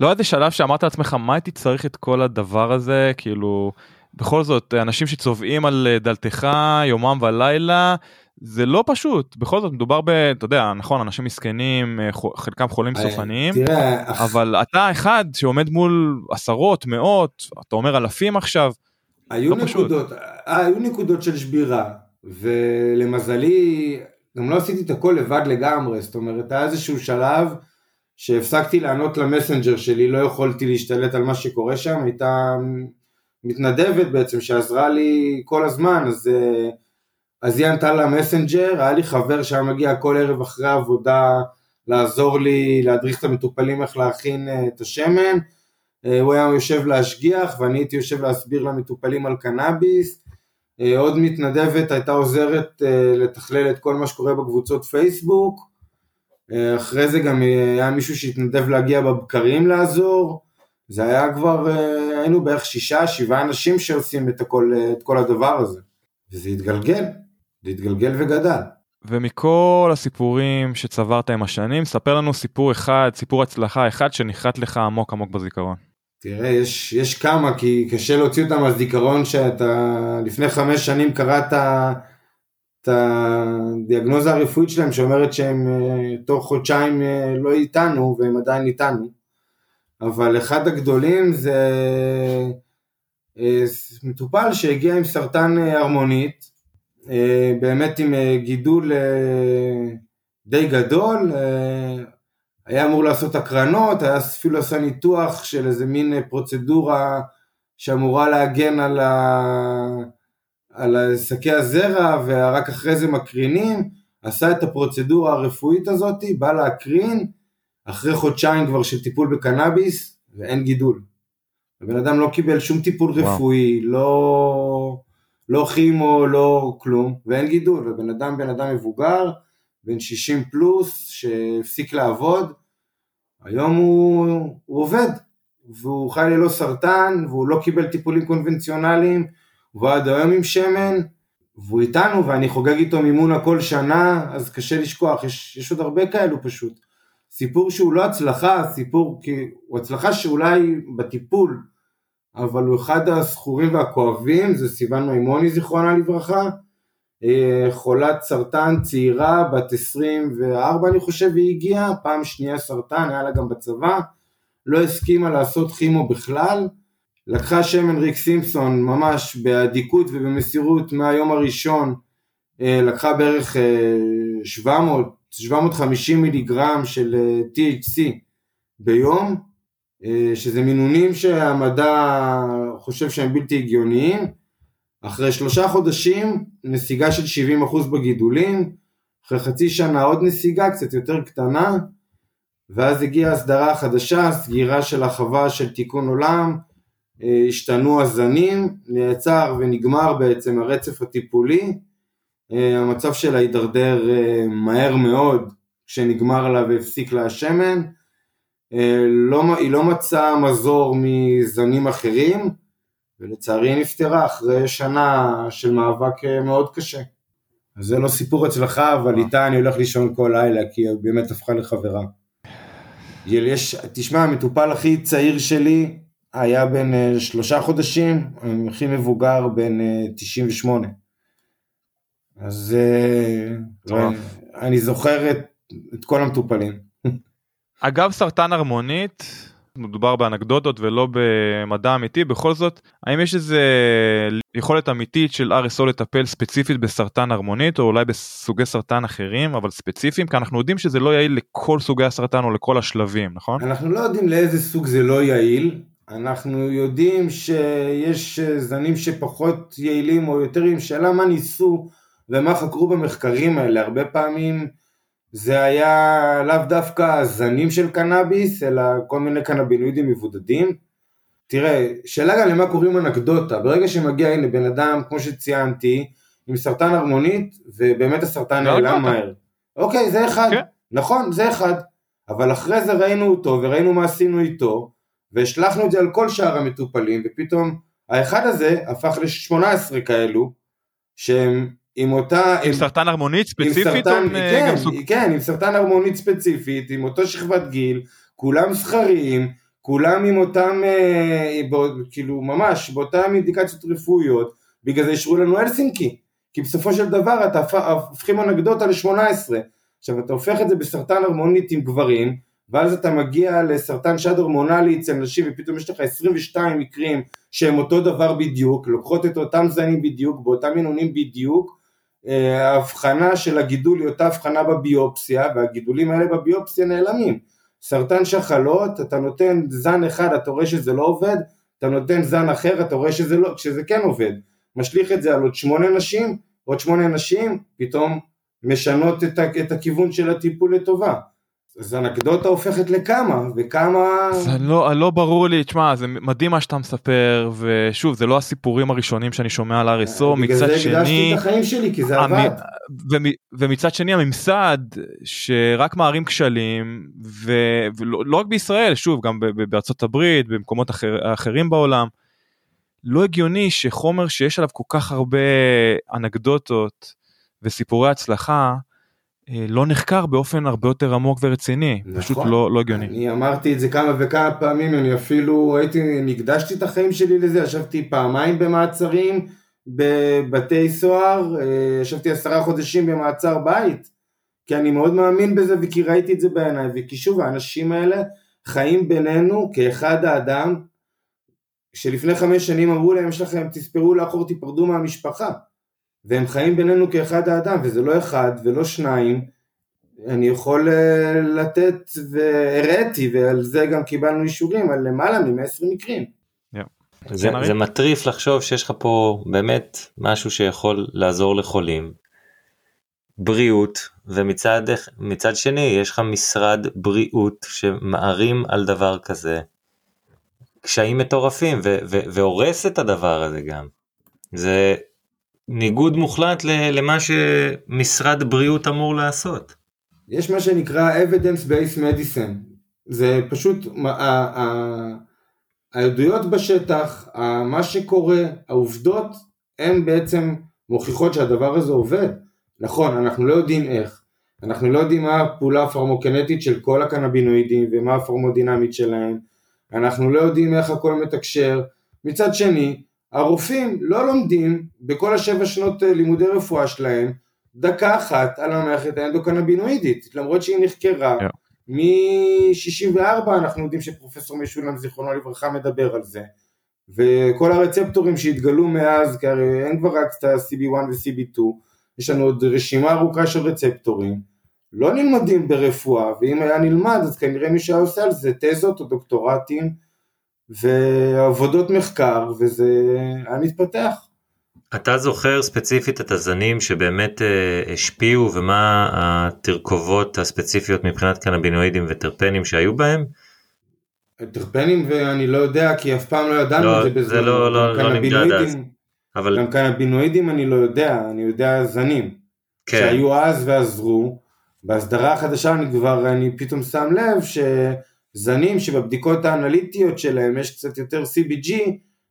לא איזה שלב שאמרת לעצמך מה הייתי צריך את כל הדבר הזה כאילו בכל זאת אנשים שצובעים על דלתך יומם ולילה זה לא פשוט בכל זאת מדובר ב... אתה יודע נכון אנשים מסכנים חלקם חולים סופניים תראה, אבל אתה אחד שעומד מול עשרות מאות אתה אומר אלפים עכשיו. היו לא פשוט. נקודות, היו נקודות של שבירה ולמזלי גם לא עשיתי את הכל לבד לגמרי זאת אומרת היה איזשהו שלב שהפסקתי לענות למסנג'ר שלי לא יכולתי להשתלט על מה שקורה שם הייתה מתנדבת בעצם שעזרה לי כל הזמן אז אה, אז היא ענתה למסנג'ר, היה לי חבר שהיה מגיע כל ערב אחרי העבודה לעזור לי להדריך את המטופלים איך להכין אה, את השמן, אה, הוא היה יושב להשגיח ואני הייתי יושב להסביר למטופלים על קנאביס, עוד מתנדבת הייתה עוזרת לתכלל את כל מה שקורה בקבוצות פייסבוק, אחרי זה גם היה מישהו שהתנדב להגיע בבקרים לעזור, זה היה כבר, היינו בערך שישה, שבעה אנשים שעושים את, הכל, את כל הדבר הזה, וזה התגלגל. זה התגלגל וגדל. ומכל הסיפורים שצברת עם השנים, ספר לנו סיפור אחד, סיפור הצלחה אחד שנחת לך עמוק עמוק בזיכרון. תראה, יש, יש כמה, כי קשה להוציא אותם מהזיכרון שאתה לפני חמש שנים קראת את הדיאגנוזה הרפואית שלהם שאומרת שהם תוך חודשיים לא איתנו והם עדיין איתנו. אבל אחד הגדולים זה מטופל שהגיע עם סרטן הרמונית, אה, באמת עם אה, גידול אה, די גדול, היה אמור לעשות הקרנות, היה אפילו עשה ניתוח של איזה מין פרוצדורה שאמורה להגן על, ה... על שקי הזרע ורק אחרי זה מקרינים, עשה את הפרוצדורה הרפואית הזאת, בא להקרין, אחרי חודשיים כבר של טיפול בקנאביס ואין גידול. הבן אדם לא קיבל שום טיפול וואו. רפואי, לא... לא כימו, לא כלום, ואין גידול, ובן אדם בן אדם מבוגר, בן 60 פלוס, שהפסיק לעבוד, היום הוא, הוא עובד, והוא חי ללא סרטן, והוא לא קיבל טיפולים קונבנציונליים, והוא עד היום עם שמן, והוא איתנו, ואני חוגג איתו מימונה כל שנה, אז קשה לשכוח, יש, יש עוד הרבה כאלו פשוט. סיפור שהוא לא הצלחה, סיפור, כי הוא הצלחה שאולי בטיפול, אבל הוא אחד הזכורים והכואבים, זה סיוון מימוני זיכרונה לברכה, אה, חולת סרטן צעירה, בת 24 אני חושב היא הגיעה, פעם שנייה סרטן, היה לה גם בצבא, לא הסכימה לעשות כימו בכלל, לקחה שמן ריק סימפסון ממש באדיקות ובמסירות מהיום הראשון, אה, לקחה בערך 700, אה, 750 מיליגרם של THC ביום, שזה מינונים שהמדע חושב שהם בלתי הגיוניים, אחרי שלושה חודשים נסיגה של 70% בגידולים, אחרי חצי שנה עוד נסיגה קצת יותר קטנה, ואז הגיעה הסדרה החדשה, סגירה של החווה של תיקון עולם, אה, השתנו הזנים, נעצר ונגמר בעצם הרצף הטיפולי, אה, המצב שלה הידרדר אה, מהר מאוד כשנגמר לה והפסיק לה השמן, לא, היא לא מצאה מזור מזנים אחרים, ולצערי היא נפטרה אחרי שנה של מאבק אה, מאוד קשה. אז זה לא סיפור הצלחה, אבל איתה אני הולך לישון כל לילה, כי היא באמת הפכה לחברה. יש, תשמע, המטופל הכי צעיר שלי היה בן אה, שלושה חודשים, הכי מבוגר בן 98. אה, אז אני זוכר את, את כל המטופלים. אגב סרטן הרמונית, מדובר באנקדוטות ולא במדע אמיתי בכל זאת האם יש איזה יכולת אמיתית של RSO לטפל ספציפית בסרטן הרמונית או אולי בסוגי סרטן אחרים אבל ספציפיים כי אנחנו יודעים שזה לא יעיל לכל סוגי הסרטן או לכל השלבים נכון? אנחנו לא יודעים לאיזה סוג זה לא יעיל אנחנו יודעים שיש זנים שפחות יעילים או יותר עם שאלה מה ניסו ומה חקרו במחקרים האלה הרבה פעמים זה היה לאו דווקא זנים של קנאביס, אלא כל מיני קנבינואידים מבודדים. תראה, שאלה גם למה קוראים אנקדוטה, ברגע שמגיע הנה בן אדם, כמו שציינתי, עם סרטן הרמונית, ובאמת הסרטן נעלם מהר. אוקיי, זה אחד, okay. כן. נכון, זה אחד. אבל אחרי זה ראינו אותו, וראינו מה עשינו איתו, והשלכנו את זה על כל שאר המטופלים, ופתאום האחד הזה הפך ל-18 כאלו, שהם עם אותה... עם, עם סרטן הרמונית ספציפית? סרטן, או כן, גם סוג... כן, עם סרטן הרמונית ספציפית, עם אותו שכבת גיל, כולם זכריים, כולם עם אותם, אה, בא, כאילו ממש, באותן אינדיקציות רפואיות, בגלל זה אישרו לנו אלסינקי, כי בסופו של דבר אתה הופכים אנקדוטה ל-18, עכשיו אתה הופך את זה בסרטן הרמונית עם גברים, ואז אתה מגיע לסרטן שד הורמונלי אצל נשים ופתאום יש לך 22 מקרים שהם אותו דבר בדיוק, לוקחות את אותם זנים בדיוק, באותם מינונים בדיוק, אה, ההבחנה של הגידול היא אותה הבחנה בביופסיה והגידולים האלה בביופסיה נעלמים. סרטן שחלות, אתה נותן זן אחד, אתה רואה שזה לא עובד, אתה נותן זן אחר, אתה רואה שזה, לא, שזה כן עובד. משליך את זה על עוד שמונה נשים, עוד שמונה נשים, פתאום משנות את, את הכיוון של הטיפול לטובה. אז אנקדוטה הופכת לכמה, וכמה... זה לא, לא ברור לי, תשמע, זה מדהים מה שאתה מספר, ושוב, זה לא הסיפורים הראשונים שאני שומע על RSO, מצד שני... בגלל זה הקדשתי את החיים שלי, כי זה עבד. ומצד שני הממסד, שרק מערים כשלים, ולא לא רק בישראל, שוב, גם בארצות הברית, במקומות אחר, אחרים בעולם, לא הגיוני שחומר שיש עליו כל כך הרבה אנקדוטות וסיפורי הצלחה, אה, לא נחקר באופן הרבה יותר עמוק ורציני, נכון, פשוט לא, לא הגיוני. אני אמרתי את זה כמה וכמה פעמים, אני אפילו הייתי, נקדשתי את החיים שלי לזה, ישבתי פעמיים במעצרים בבתי סוהר, אה, ישבתי עשרה חודשים במעצר בית, כי אני מאוד מאמין בזה וכי ראיתי את זה בעיניי, וכי שוב האנשים האלה חיים בינינו כאחד האדם, שלפני חמש שנים אמרו להם יש לכם תספרו לאחור תיפרדו מהמשפחה והם חיים בינינו כאחד האדם, וזה לא אחד ולא שניים, אני יכול אה, לתת, והראיתי, ועל זה גם קיבלנו אישורים, על למעלה מ-120 מקרים. זה, זה מטריף לחשוב שיש לך פה באמת משהו שיכול לעזור לחולים. בריאות ומצד שני יש לך משרד בריאות שמערים על דבר כזה קשיים מטורפים והורס את הדבר הזה גם. זה ניגוד מוחלט למה שמשרד בריאות אמור לעשות. יש מה שנקרא evidence based medicine, זה פשוט העדויות בשטח, מה שקורה, העובדות, הן בעצם מוכיחות שהדבר הזה עובד. נכון, אנחנו לא יודעים איך, אנחנו לא יודעים מה הפעולה הפרמוקנטית של כל הקנבינואידים ומה הפרמודינמית שלהם, אנחנו לא יודעים איך הכל מתקשר. מצד שני, הרופאים לא לומדים בכל השבע שנות אה, לימודי רפואה שלהם דקה אחת על המערכת האנדוקנבינואידית, למרות שהיא נחקרה. Yeah. מ-64 אנחנו יודעים שפרופסור משולם זיכרונו לברכה מדבר על זה. וכל הרצפטורים שהתגלו מאז, כי הרי אין כבר רק את ה-CB1 ו-CB2, יש לנו עוד רשימה ארוכה של רצפטורים, לא נלמדים ברפואה, ואם היה נלמד אז כנראה מי שהיה עושה על זה תזות או דוקטורטים ועבודות מחקר, וזה היה מתפתח. אתה זוכר ספציפית את הזנים שבאמת uh, השפיעו ומה התרכובות הספציפיות מבחינת קנבינואידים וטרפנים שהיו בהם? טרפנים ואני לא יודע כי אף פעם לא ידענו לא, את זה בזמן. זה לא, לא, לא נמדד אז. אבל... גם קנבינואידים אני לא יודע, אני יודע זנים. כן. שהיו אז ועזרו. בהסדרה החדשה אני כבר, אני פתאום שם לב שזנים שבבדיקות האנליטיות שלהם יש קצת יותר CBG,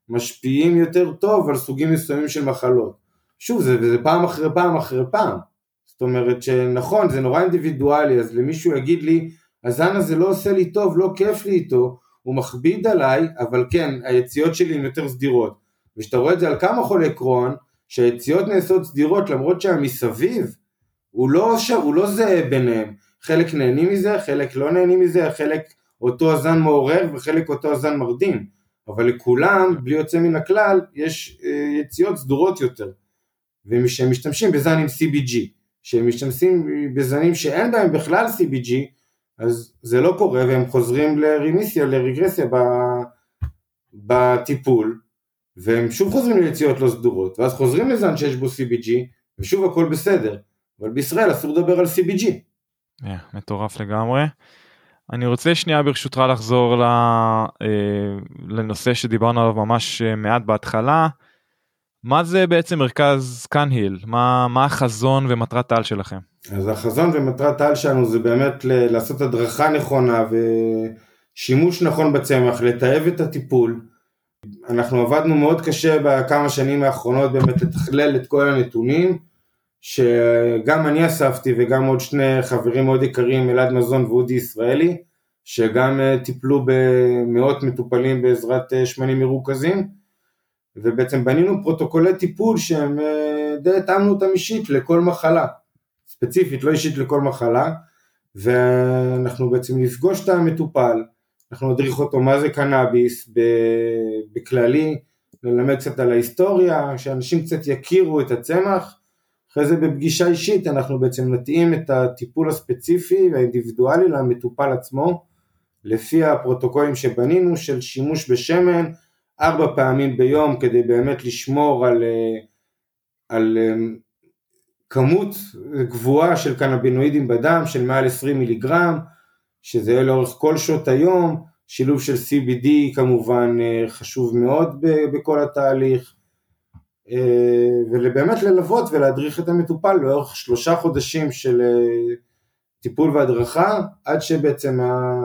משפיעים יותר טוב על סוגים מסוימים של מחלות. שוב, זה, זה פעם אחרי פעם אחרי פעם. זאת אומרת שנכון, זה נורא אינדיבידואלי, אז למישהו יגיד לי, הזן הזה לא עושה לי טוב, לא כיף לי איתו, הוא מכביד עליי, אבל כן, היציאות שלי הן יותר סדירות. וכשאתה רואה את זה על כמה חולי קרון, שהיציאות נעשות סדירות למרות שהמסביב הוא לא. הוא לא זהה ביניהם. חלק נהנים מזה, חלק לא נהנים מזה, חלק אותו הזן מעורר וחלק אותו הזן מרדים. אבל לכולם, בלי יוצא מן הכלל, יש אה, יציאות סדורות יותר. וכשהם משתמשים בזן עם CBG, כשהם משתמשים בזנים שאין בהם בכלל CBG, אז זה לא קורה והם חוזרים לרימיסיה, לרגרסיה בטיפול, והם שוב חוזרים ליציאות לא סדורות, ואז חוזרים לזן שיש בו CBG, ושוב הכל בסדר, אבל בישראל אסור לדבר על CBG. Yeah, אה, מטורף לגמרי. אני רוצה שנייה ברשותך לחזור אה, לנושא שדיברנו עליו ממש אה, מעט בהתחלה. מה זה בעצם מרכז קאנהיל? מה, מה החזון ומטרת העל שלכם? אז החזון ומטרת העל שלנו זה באמת לעשות הדרכה נכונה ושימוש נכון בצמח, לטייב את הטיפול. אנחנו עבדנו מאוד קשה בכמה שנים האחרונות באמת לתכלל את כל הנתונים, שגם אני אספתי וגם עוד שני חברים מאוד יקרים, אלעד מזון ואודי ישראלי, שגם אה, טיפלו במאות מטופלים בעזרת אה, שמנים מרוכזים, ובעצם בנינו פרוטוקולי טיפול שהם אה, די התאמנו אותם אישית לכל מחלה. ספציפית, לא אישית לכל מחלה, ואנחנו בעצם נפגוש את המטופל, אנחנו נדריך אותו מה זה קנאביס בכללי, נלמד קצת על ההיסטוריה, שאנשים קצת יכירו את הצמח, אחרי זה בפגישה אישית אנחנו בעצם נתאים את הטיפול הספציפי והאינדיבידואלי למטופל עצמו, לפי הפרוטוקולים שבנינו של שימוש בשמן ארבע פעמים ביום כדי באמת לשמור על, על כמות גבוהה של קנבינואידים בדם של מעל 20 מיליגרם, שזה יהיה לאורך כל שעות היום, שילוב של CBD כמובן אה, חשוב מאוד בכל התהליך, אה, ובאמת ללוות ולהדריך את המטופל לאורך שלושה חודשים של אה, טיפול והדרכה, עד שבעצם ה...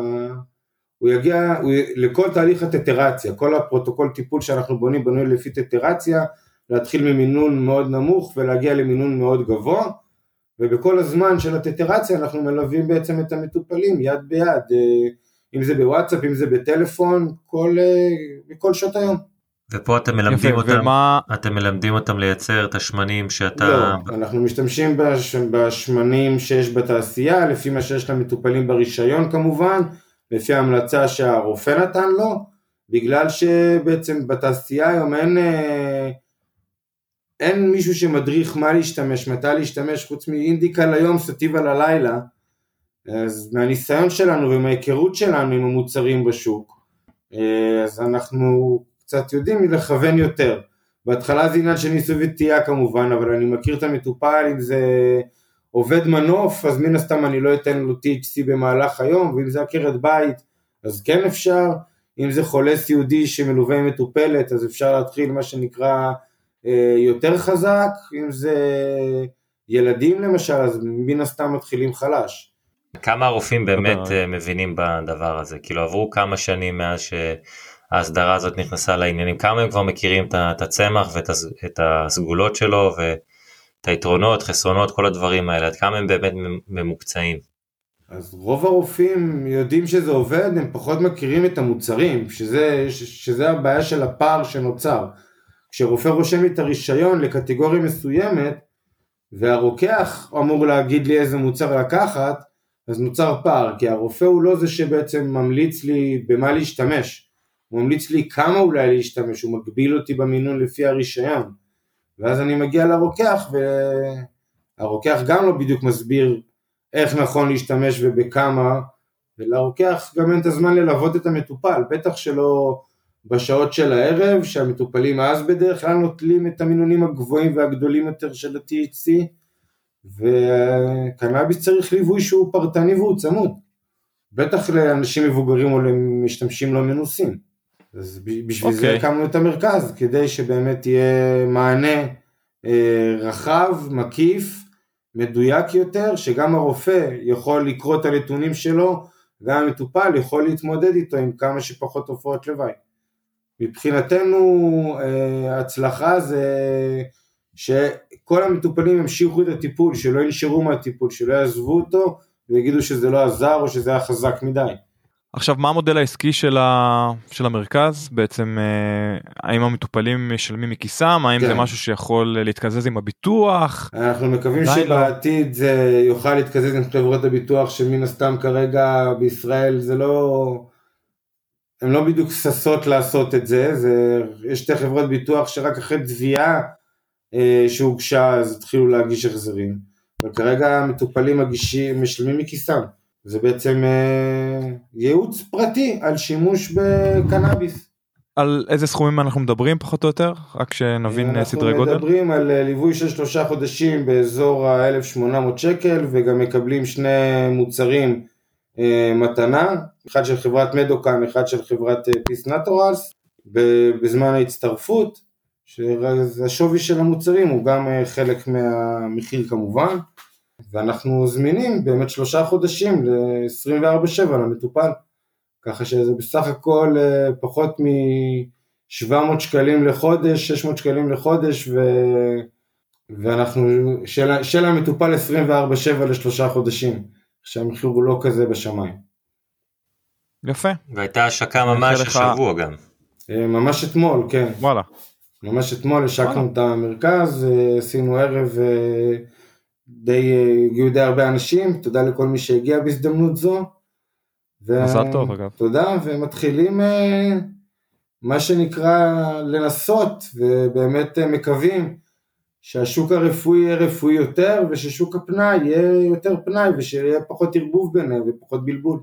הוא יגיע הוא... לכל תהליך הטטרציה, כל הפרוטוקול טיפול שאנחנו בונים בנוי לפי טטרציה, להתחיל ממינון מאוד נמוך ולהגיע למינון מאוד גבוה, ובכל הזמן של הטטרציה אנחנו מלווים בעצם את המטופלים יד ביד, אה, אם זה בוואטסאפ, אם זה בטלפון, כל, אה, כל שעות היום. ופה אתם מלמדים יפה, אותם, ומה... אתם מלמדים אותם לייצר את השמנים שאתה... לא, אנחנו משתמשים בש... בשמנים שיש בתעשייה, לפי מה שיש למטופלים ברישיון כמובן, לפי ההמלצה שהרופא נתן לו, בגלל שבעצם בתעשייה היום אין... אה, אין מישהו שמדריך מה להשתמש, מתי להשתמש, חוץ מאינדיקה ליום, סטיבה ללילה. אז מהניסיון שלנו ומההיכרות שלנו עם המוצרים בשוק, אה, אז אנחנו קצת יודעים לכוון יותר. בהתחלה זה עניין של ניסוי וטעייה כמובן, אבל אני מכיר את המטופל, אם זה עובד מנוף, אז מן הסתם אני לא אתן לו THC במהלך היום, ואם זה עקרת בית, אז כן אפשר. אם זה חולה סיעודי שמלווה עם מטופלת, אז אפשר להתחיל מה שנקרא אה, יותר חזק, אם זה ילדים למשל, אז מן הסתם מתחילים חלש. כמה הרופאים באמת אה, מבינים בדבר הזה? כאילו עברו כמה שנים מאז שההסדרה הזאת נכנסה לעניינים, כמה הם כבר מכירים את הצמח ואת הסגולות שלו את היתרונות, חסרונות, כל הדברים האלה, עד כמה הם באמת ממוקצעים. אז רוב הרופאים יודעים שזה עובד, הם פחות מכירים את המוצרים, שזה, שזה הבעיה של הפער שנוצר. כשרופא רושם לי את הרישיון לקטגוריה מסוימת, והרוקח אמור להגיד לי איזה מוצר לקחת, אז נוצר פער, כי הרופא הוא לא זה שבעצם ממליץ לי במה להשתמש, הוא ממליץ לי כמה אולי להשתמש, הוא מגביל אותי במינון לפי הרישיון, ואז אני מגיע לרוקח והרוקח גם לא בדיוק מסביר איך נכון להשתמש ובכמה, ולרוקח גם אין את הזמן ללוות את המטופל, בטח שלא בשעות של הערב, שהמטופלים אז בדרך כלל נוטלים את המינונים הגבוהים והגדולים יותר של ה-THC, וקנאביס צריך ליווי שהוא פרטני והוא צמוד, בטח לאנשים מבוגרים או למשתמשים לא מנוסים. אז בשביל okay. זה אוקיי. הקמנו את המרכז, כדי שבאמת יהיה מענה אה, רחב, מקיף, מדויק יותר, שגם הרופא יכול לקרוא את הנתונים שלו, גם המטופל יכול להתמודד איתו עם כמה שפחות תופעות לוואי. מבחינתנו אה, הצלחה זה שכל המטופלים ימשיכו את הטיפול, שלא ינשרו מהטיפול, שלא יעזבו אותו ויגידו שזה לא עזר או שזה היה חזק מדי. עכשיו מה המודל העסקי של, ה... של המרכז בעצם אה, האם המטופלים משלמים מכיסם האם כן. זה משהו שיכול להתקזז עם הביטוח אנחנו מקווים לא. שבעתיד לא. זה יוכל להתקזז עם חברות הביטוח שמן הסתם כרגע בישראל זה לא הן לא בדיוק ששות לעשות את זה, זה יש שתי חברות ביטוח שרק אחרי תביעה אה, שהוגשה אז התחילו להגיש החזרים וכרגע המטופלים מגישים משלמים מכיסם זה בעצם אה, ייעוץ פרטי על שימוש בקנאביס. על איזה סכומים אנחנו מדברים פחות או יותר? רק שנבין אה, סדרי גודל. אנחנו מדברים על אה, ליווי של שלושה חודשים באזור ה-1800 שקל וגם מקבלים שני מוצרים אה, מתנה, אחד של חברת מדוקן, אחד של חברת אה, פיס נטורלס, בזמן ההצטרפות, שהשווי של המוצרים הוא גם אה, חלק מהמחיר כמובן. ואנחנו זמינים באמת שלושה חודשים ל-24/7 למטופל, ככה שזה בסך הכל אה, פחות מ-700 שקלים לחודש, 600 שקלים לחודש, ו... ואנחנו, של, של המטופל 24/7 לשלושה חודשים, שהמחיר הוא לא כזה בשמיים. יפה. והייתה השקה ממש השבוע גם. אה, ממש אתמול, כן. וואלה. ממש אתמול השקנו את המרכז, אה, עשינו ערב די, הגיעו די הרבה אנשים, תודה לכל מי שהגיע בהזדמנות זו. ו... מזל טוב אגב. תודה, ומתחילים אה, מה שנקרא לנסות, ובאמת אה, מקווים שהשוק הרפואי יהיה רפואי יותר, וששוק הפנאי יהיה יותר פנאי, ושיהיה פחות ערבוב ביניהם ופחות בלבול.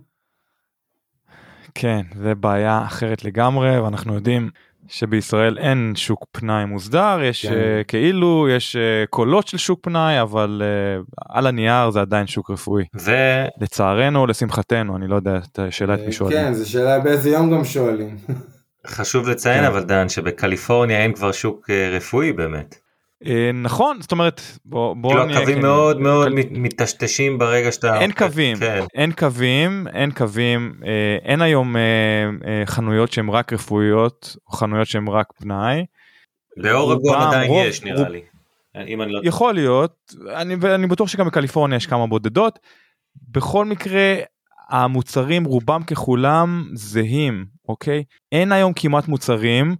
כן, זה בעיה אחרת לגמרי, ואנחנו יודעים שבישראל אין שוק פנאי מוסדר יש כן. uh, כאילו יש uh, קולות של שוק פנאי אבל uh, על הנייר זה עדיין שוק רפואי. ו... לצערנו לשמחתנו אני לא יודע את השאלה את מי שואלים. כן זו שאלה באיזה יום גם שואלים. חשוב לציין כן. אבל דן שבקליפורניה אין כבר שוק רפואי באמת. אה, נכון זאת אומרת בוא בוא כאילו הקווים מאוד מאוד מטשטשים ברגע שאתה אין קווים כן. אין קווים אין קווים אה, אין היום אה, חנויות שהן רק רפואיות או חנויות שהן רק פנאי. באורגון עדיין יש נראה לי. אני לא... יכול להיות אני, ואני בטוח שגם בקליפורניה יש כמה בודדות. בכל מקרה המוצרים רובם ככולם זהים אוקיי אין היום כמעט מוצרים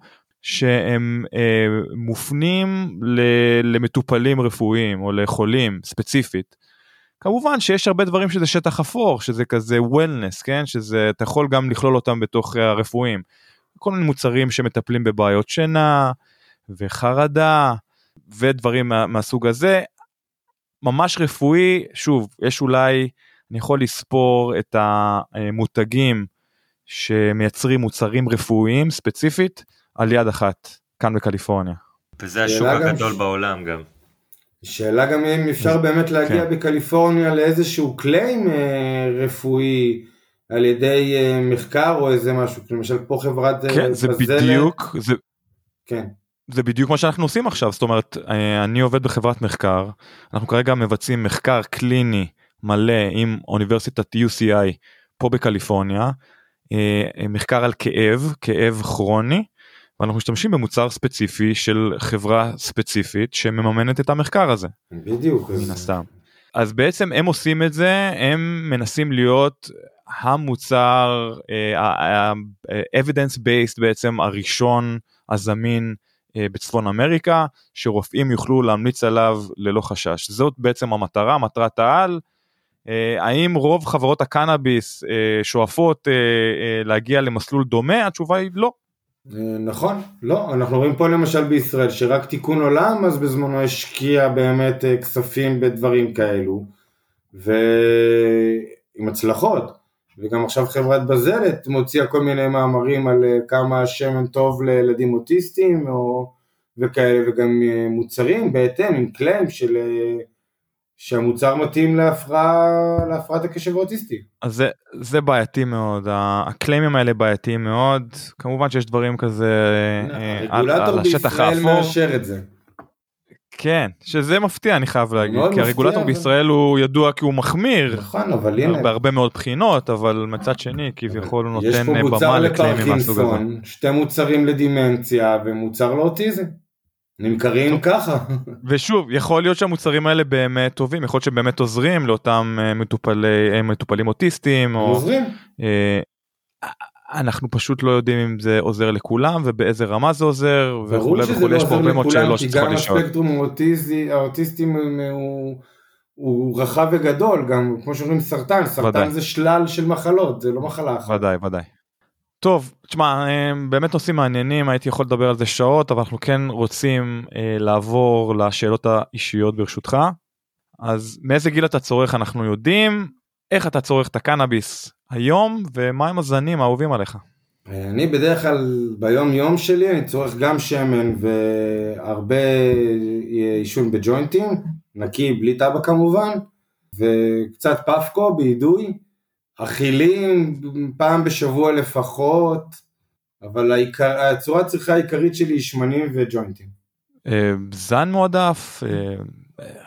שהם אה, מופנים ל, למטופלים רפואיים או לחולים ספציפית. כמובן שיש הרבה דברים שזה שטח אפור שזה כזה וולנס כן שזה אתה יכול גם לכלול אותם בתוך הרפואיים. כל מיני מוצרים שמטפלים בבעיות שינה וחרדה ודברים מה, מהסוג הזה. ממש רפואי שוב יש אולי אני יכול לספור את המותגים שמייצרים מוצרים רפואיים ספציפית על יד אחת, כאן בקליפורניה. וזה השוק הגדול ש... בעולם גם. שאלה גם אם אפשר באמת להגיע כן. בקליפורניה לאיזשהו קליים אה, רפואי על ידי אה, מחקר או איזה משהו, למשל פה חברת אה, כן, זה בזלת. בדיוק, זה... כן. זה בדיוק מה שאנחנו עושים עכשיו, זאת אומרת, אני עובד בחברת מחקר, אנחנו כרגע מבצעים מחקר קליני מלא עם אוניברסיטת UCI פה בקליפורניה, מחקר על כאב, כאב כרוני, ואנחנו משתמשים במוצר ספציפי של חברה ספציפית שמממנת את המחקר הזה בדיוק. מן הסתם. אז בעצם הם עושים את זה הם מנסים להיות המוצר evidence based בעצם הראשון הזמין אה, בצפון אמריקה שרופאים יוכלו להמליץ עליו ללא חשש זאת בעצם המטרה מטרת העל. אה, האם רוב חברות הקנאביס אה, שואפות להגיע למסלול דומה התשובה היא לא. נכון לא אנחנו רואים פה למשל בישראל שרק תיקון עולם אז בזמנו השקיע באמת כספים בדברים כאלו ועם הצלחות. וגם עכשיו חברת בזלת מוציאה כל מיני מאמרים על אה, כמה שמן טוב לילדים אוטיסטים או וכאלה וגם אה, מוצרים בהתאם עם קליים של אה, שהמוצר מתאים להפרעה, להפרעת הקשב האוטיסטי. אז זה, זה בעייתי מאוד, הקליימים האלה בעייתיים מאוד, כמובן שיש דברים כזה על, על השטח האפור. הרגולטור בישראל מאשר את זה. כן, שזה מפתיע אני חייב להגיד, כי הרגולטור אבל... בישראל הוא ידוע כי הוא מחמיר, נכון, אבל הנה, בהרבה מאוד בחינות, אבל מצד שני כביכול הוא נותן במה לקליימים מהסוג הזה. שתי מוצרים לדימנציה ומוצר לאוטיזם. נמכרים ככה. ושוב, יכול להיות שהמוצרים האלה באמת טובים, יכול להיות שהם באמת עוזרים לאותם אה, מטופלי, אה, מטופלים אוטיסטים. או, עוזרים. אה, אנחנו פשוט לא יודעים אם זה עוזר לכולם ובאיזה רמה זה עוזר וכולי וכולי לא יש פה הרבה מאוד שאלות שצריכות לשאול. כי גם הספקטרום האוטיסטים הוא, הוא רחב וגדול גם כמו שאומרים סרטן סרטן ודאי. זה שלל של מחלות זה לא מחלה אחת. ודאי ודאי. טוב תשמע באמת נושאים מעניינים הייתי יכול לדבר על זה שעות אבל אנחנו כן רוצים אה, לעבור לשאלות האישיות ברשותך. אז מאיזה גיל אתה צורך אנחנו יודעים. איך אתה צורך את הקנאביס היום ומהם הזנים האהובים עליך? אני בדרך כלל ביום יום שלי אני צורך גם שמן והרבה עישון בג'וינטים, נקי בלי טבע כמובן, וקצת פפקו באידוי, אכילים פעם בשבוע לפחות, אבל העיקר, הצורת צריכה העיקרית שלי היא שמנים וג'וינטים. אה, זן מועדף, אה,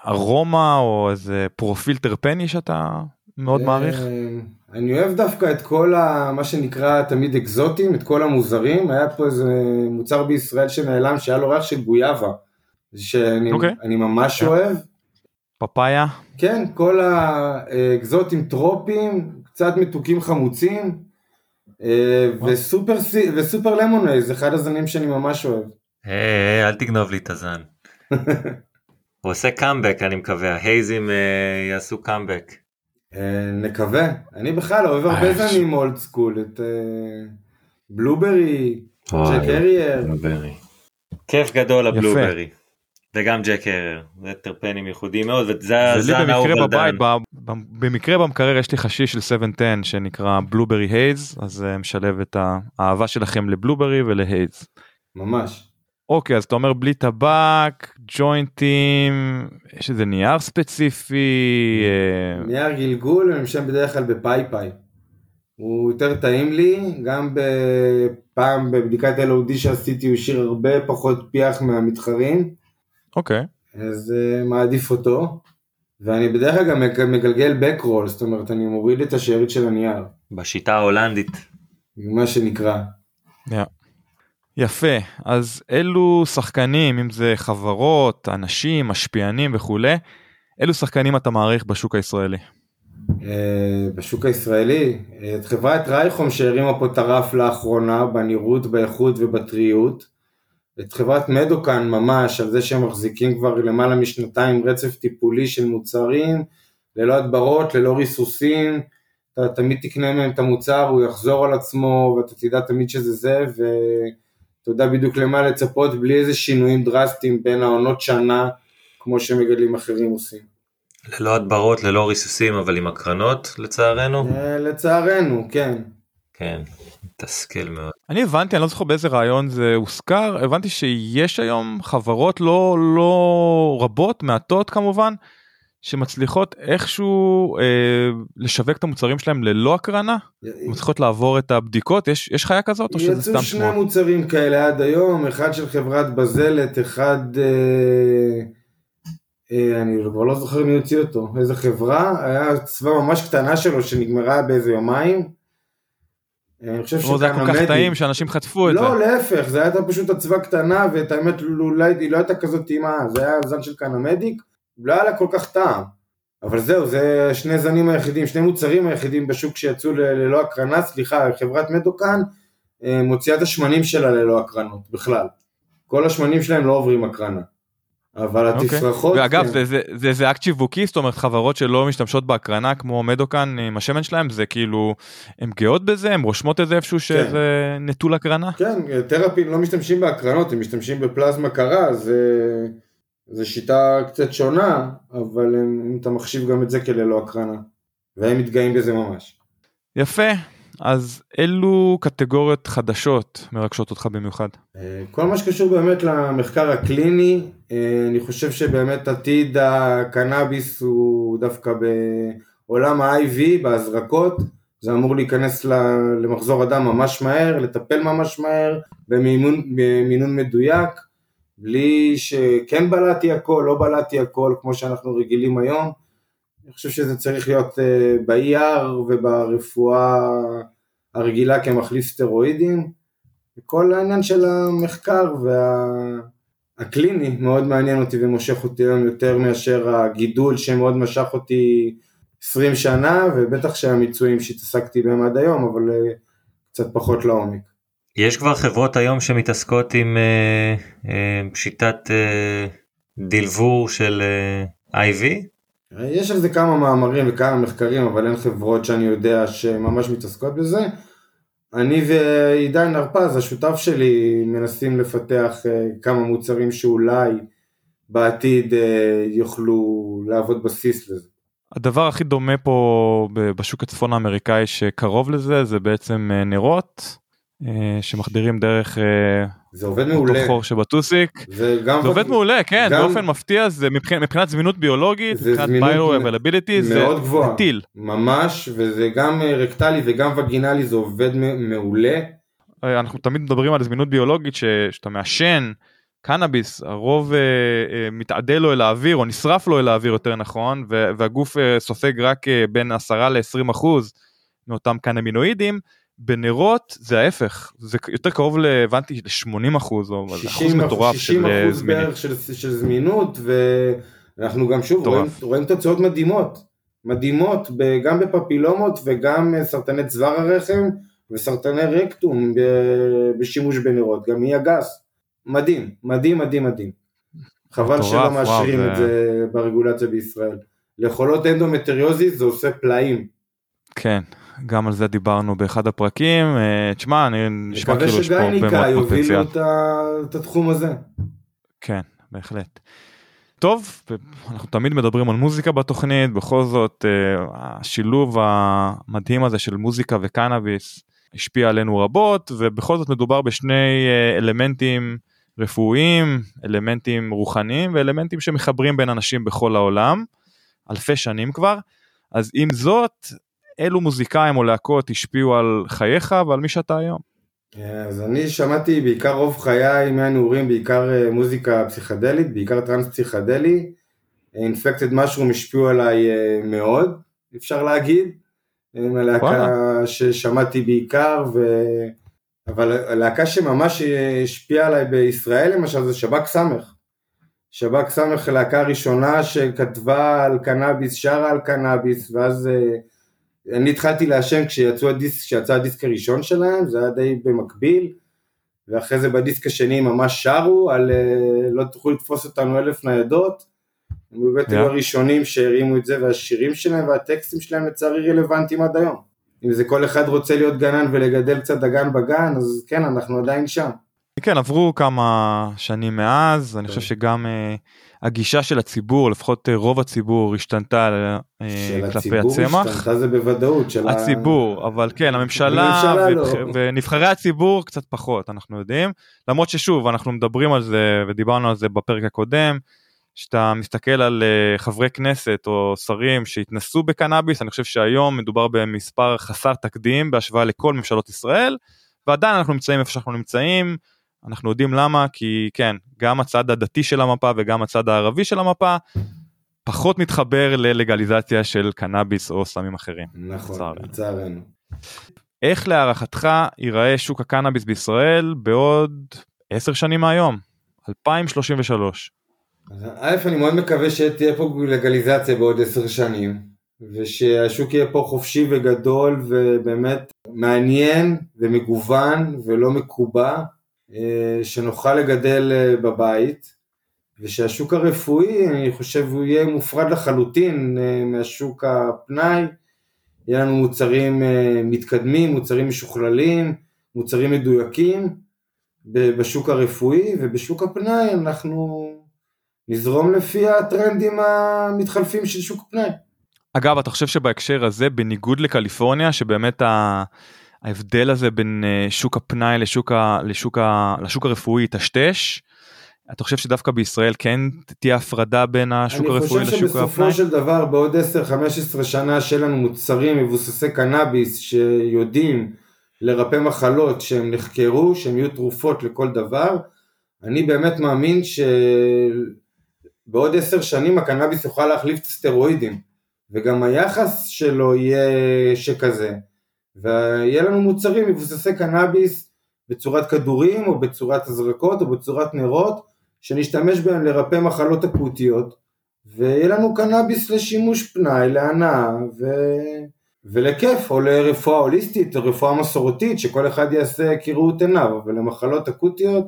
ארומה או איזה פרופיל טרפני שאתה מאוד מעריך? אה, אני אוהב דווקא את כל ה, מה שנקרא תמיד אקזוטים, את כל המוזרים, היה פה איזה מוצר בישראל שנעלם שהיה לו ריח של גויאבה, שאני okay. אוקיי. ממש yeah. אוהב. פפאיה? כן, כל האקזוטים טרופיים, קצת מתוקים חמוצים, אה, ו Super, ו Super Lemon Haze, אחד הזנים שאני ממש אוהב. היי, hey, hey, אל תגנוב לי את הזן. הוא עושה קאמבק אני מקווה, ההייזים אה, יעשו קאמבק. אה, נקווה. אני בכלל אוהב הרבה זנים old school, את Blueberry, Jack Herer. כיף גדול ה blueberry. וגם ג'ק הרר, זה טרפנים ייחודיים מאוד, וזה הזן האהוב על דן. במקרה במקרר יש לי חשיש של 710 שנקרא blueberry haze, אז זה משלב את האהבה שלכם ל blueberry ול haze. ממש. אוקיי אז אתה אומר בלי טבק ג'וינטים יש איזה נייר ספציפי אה, נייר גלגול אני משם בדרך כלל בפייפאי. הוא יותר טעים לי גם בפעם בבדיקת LOD שעשיתי הוא השאיר הרבה פחות פיח מהמתחרים. אוקיי. אז uh, מעדיף אותו. ואני בדרך כלל גם מגלגל בקרול זאת אומרת אני מוריד את השארית של הנייר. בשיטה ההולנדית. מה שנקרא. Yeah. יפה, אז אלו שחקנים, אם זה חברות, אנשים, משפיענים וכולי, אילו שחקנים אתה מעריך בשוק הישראלי? אה, בשוק הישראלי, את חברת רייכום שהרימה פה טרף לאחרונה בנראות, באיכות ובטריות. את חברת מדוקן ממש על זה שהם מחזיקים כבר למעלה משנתיים רצף טיפולי של מוצרים, ללא הדברות, ללא ריסוסים, אתה תמיד תקנה מהם את המוצר, הוא יחזור על עצמו ואתה תדע תמיד שזה זה, ו... אתה יודע בדיוק למה לצפות בלי איזה שינויים דרסטיים בין העונות שנה כמו שמגדלים אחרים עושים. ללא הדברות, ללא ריסוסים, אבל עם הקרנות לצערנו? אה, לצערנו, כן. כן, מתסכל מאוד. אני הבנתי, אני לא זוכר באיזה רעיון זה הוזכר, הבנתי שיש היום חברות לא, לא רבות, מעטות כמובן, שמצליחות איכשהו אה, לשווק את המוצרים שלהם ללא הקרנה? מצליחות לעבור את הבדיקות? יש, יש חיה כזאת או שזה סתם שמוע? יצאו שני מוצרים כאלה עד היום, אחד של חברת בזלת, אחד... אה, אה, אני כבר לא זוכר מי הוציא אותו, איזה חברה, היה צבא ממש קטנה שלו שנגמרה באיזה יומיים. אני חושב או זה היה כל כך טעים שאנשים חטפו את זה. לא, להפך, זה הייתה פשוט אצווה קטנה, ואת האמת, אולי היא לא הייתה כזאת טעימה, זה היה זן של קנמדיק, לא היה לה כל כך טעם. אבל זהו, זה שני זנים היחידים, שני מוצרים היחידים בשוק שיצאו ללא הקרנה, סליחה, חברת מדוקן אה, מוציאה את השמנים שלה ללא הקרנות, בכלל. כל השמנים שלהם לא עוברים הקרנה. אבל אוקיי. התפרחות... ואגב כן. זה- זה- זה איזה אקט שיווקי זאת אומרת חברות שלא משתמשות בהקרנה כמו מדוקן עם השמן שלהם זה כאילו הם גאות בזה הם רושמות את זה איפשהו שזה נטול הקרנה. כן, תרפין לא משתמשים בהקרנות, הם משתמשים בפלזמה קרה, זה, זה שיטה קצת שונה, אבל אם אתה מחשיב גם את זה כללא הקרנה, והם מתגאים בזה ממש. יפה אז אילו קטגוריות חדשות מרגשות אותך במיוחד. אה, כל מה שקשור באמת למחקר הקליני, אה, אני חושב שבאמת עתיד הקנאביס הוא דווקא בעולם ה-IV, בהזרקות, זה אמור להיכנס למחזור הדם ממש מהר, לטפל ממש מהר, במינון מדויק, בלי שכן בלעתי הכל, לא בלעתי הכל, כמו שאנחנו רגילים היום. אני חושב שזה צריך להיות אה, ב-ER וברפואה הרגילה כמחליף סטרואידים. כל העניין של המחקר והקליני מאוד מעניין אותי ומושך אותי היום יותר מאשר הגידול שמאוד משך אותי 20 שנה ובטח שהמיצויים שהתעסקתי בהם עד היום אבל אה, קצת פחות לעומק. יש כבר חברות היום שמתעסקות עם אה, אה, שיטת אה, דלבור של אה, IV? יש על זה כמה מאמרים וכמה מחקרים אבל אין חברות שאני יודע שממש מתעסקות בזה. אני ועידן הרפז השותף שלי מנסים לפתח אה, כמה מוצרים שאולי בעתיד אה, יוכלו להוות בסיס לזה. הדבר הכי דומה פה בשוק הצפון האמריקאי שקרוב לזה זה בעצם אה, נרות שמחדירים דרך אה, זה עובד מעולה. חור שבטוסיק. וגם זה עובד מעולה כן גם- באופן מפתיע זה מבחינת, מבחינת זמינות ביולוגית זה מבחינת זמינות ביו מ- availability זה גבוהה. זה טיל. ממש, וזה גם אה, רקטלי וגם וגינלי, זה עובד מעולה. אה, אנחנו תמיד מדברים על זמינות ביולוגית שאתה מעשן קנאביס הרוב אה, אה, מתעדה לו אל האוויר או נשרף לו אל האוויר יותר נכון והגוף אה, סופג רק אה, בין 10 ל-20 אחוז מאותם קנמינואידים בנרות זה ההפך זה יותר קרוב הבנתי ל-80 אחוז או אחוז 60 מטורף 60 של אה, אחוז זמינים. בערך של, של זמינות, ואנחנו גם שוב רואים. רואים תוצאות מדהימות. מדהימות, גם בפפילומות וגם אה, סרטני צוואר הרחם וסרטני רקטום בשימוש בנרות, גם המעי הגס. מדהים, מדהים, מדהים, מדהים. חבל שלא מאשרים את זה ברגולציה בישראל. לחולות אנדומטריוזיס זה עושה פלאים. כן גם על זה דיברנו באחד הפרקים אה, תשמע אני נשמע מקווה כאילו יש פה הרבה מאוד יובילו פוטנציאל. את ה- את התחום הזה. כן, בהחלט. טוב, אנחנו תמיד מדברים על מוזיקה בתוכנית, בכל זאת אה, השילוב המדהים הזה של מוזיקה וקנאביס השפיע עלינו רבות, ובכל זאת מדובר בשני אה, אלמנטים רפואיים, אלמנטים רוחניים ואלמנטים שמחברים בין אנשים בכל העולם, אלפי שנים כבר. אז עם זאת, אילו מוזיקאים או להקות השפיעו על חייך ועל מי שאתה היום? אז אני שמעתי בעיקר רוב חיי מהנעורים, בעיקר אה, מוזיקה פסיכדלית, בעיקר טראנס פסיכדלי. אינפקטד משרום השפיעו עליי אה, מאוד, אפשר להגיד. הלהקה. ששמעתי בעיקר, ו... אבל הלהקה שממש השפיעה עליי בישראל למשל זה שב"כ סמך. שב"כ סמך הלהקה הראשונה שכתבה על קנאביס, שרה על קנאביס, ואז אה, אני התחלתי לעשן כשיצא הדיסק, הדיסק הראשון שלהם, זה היה די במקביל, ואחרי זה בדיסק השני ממש שרו על אה, לא תוכלו לתפוס אותנו אלף ניידות, הם באמת היו Yeah. הראשונים שהרימו את זה, והשירים שלהם והטקסטים שלהם לצערי רלוונטיים עד היום. אם זה כל אחד רוצה להיות גנן ולגדל קצת דגן בגן, אז כן, אנחנו עדיין שם. כן עברו כמה שנים מאז אני כן. חושב שגם אה, הגישה של הציבור לפחות אה, רוב הציבור השתנתה אה, של כלפי הציבור הצמח. השתנתה זה בוודאות, של ה- הציבור אבל כן הממשלה הממשלה לא. ובח- ונבחרי הציבור קצת פחות אנחנו יודעים למרות ששוב אנחנו מדברים על זה ודיברנו על זה בפרק הקודם שאתה מסתכל על אה, חברי כנסת או שרים שהתנסו בקנאביס אני חושב שהיום מדובר במספר חסר תקדים בהשוואה לכל ממשלות ישראל ועדיין אנחנו נמצאים איפה שאנחנו נמצאים אנחנו יודעים למה כי כן גם הצד הדתי של המפה וגם הצד הערבי של המפה פחות מתחבר ללגליזציה של קנאביס או סמים אחרים. נכון, לצערנו. איך להערכתך ייראה שוק הקנאביס בישראל בעוד 10 שנים מהיום, 2033? א', אני מאוד מקווה שתהיה פה לגליזציה בעוד עשר שנים, ושהשוק יהיה פה חופשי וגדול ובאמת מעניין ומגוון ולא מקובע, שנוכל לגדל אה, בבית, ושהשוק הרפואי, אני חושב, הוא יהיה מופרד לחלוטין אה, מהשוק הפנאי, יהיה לנו מוצרים מתקדמים, מוצרים משוכללים, מוצרים מדויקים בשוק הרפואי, ובשוק הפנאי אנחנו נזרום לפי הטרנדים המתחלפים של שוק פנאי. אגב, אתה חושב שבהקשר הזה, בניגוד לקליפורניה, שבאמת ה... ההבדל הזה בין אה, שוק הפנאי לשוק, ה... לשוק, ה... לשוק הרפואי יטשטש, אתה חושב שדווקא בישראל כן תהיה הפרדה בין השוק הרפואי לשוק הפנאי? אני חושב שבסופו של דבר בעוד 10-15 שנה שיהיה לנו מוצרים מבוססי קנאביס שיודעים לרפא מחלות שהם נחקרו, שהם יהיו תרופות לכל דבר, אני באמת מאמין ש... בעוד עשר שנים הקנאביס יוכל להחליף את הסטרואידים, וגם היחס שלו יהיה שכזה, ויהיה לנו מוצרים מבוססי קנאביס בצורת כדורים, או בצורת הזרקות, או בצורת נרות, שנשתמש בהם לרפא מחלות אקוטיות, ויהיה לנו קנאביס לשימוש פנאי, להנאה, ו... ולכיף, או לרפואה הוליסטית, או רפואה מסורתית, שכל אחד יעשה כראות עיניו, אבל למחלות אקוטיות,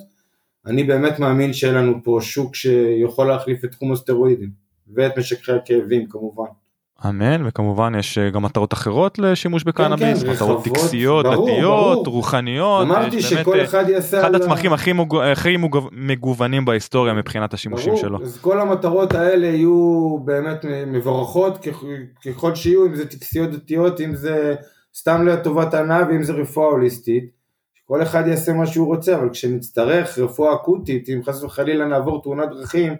אני באמת מאמין שיהיה לנו פה שוק שיכול להחליף את תחום הסטרואידים ואת משככי הכאבים כמובן. אמן וכמובן יש אה, גם מטרות אחרות לשימוש בקנאביס, כן, כן, מטרות טקסיות, ברור, דתיות, ברור. רוחניות. אמרתי שכל אה, אחד יעשה... אחד הצמחים הכי, מוג... הכי מוג... מגוונים בהיסטוריה מבחינת השימושים ברור, שלו. אז כל המטרות האלה יהיו באמת מבורכות ככל שיהיו, אם זה טקסיות דתיות, אם זה סתם לטובת הנאה ואם זה רפואה הוליסטית. כל אחד יעשה מה שהוא רוצה, אבל כשנצטרך רפואה אקוטית, אם חס וחלילה נעבור תאונת דרכים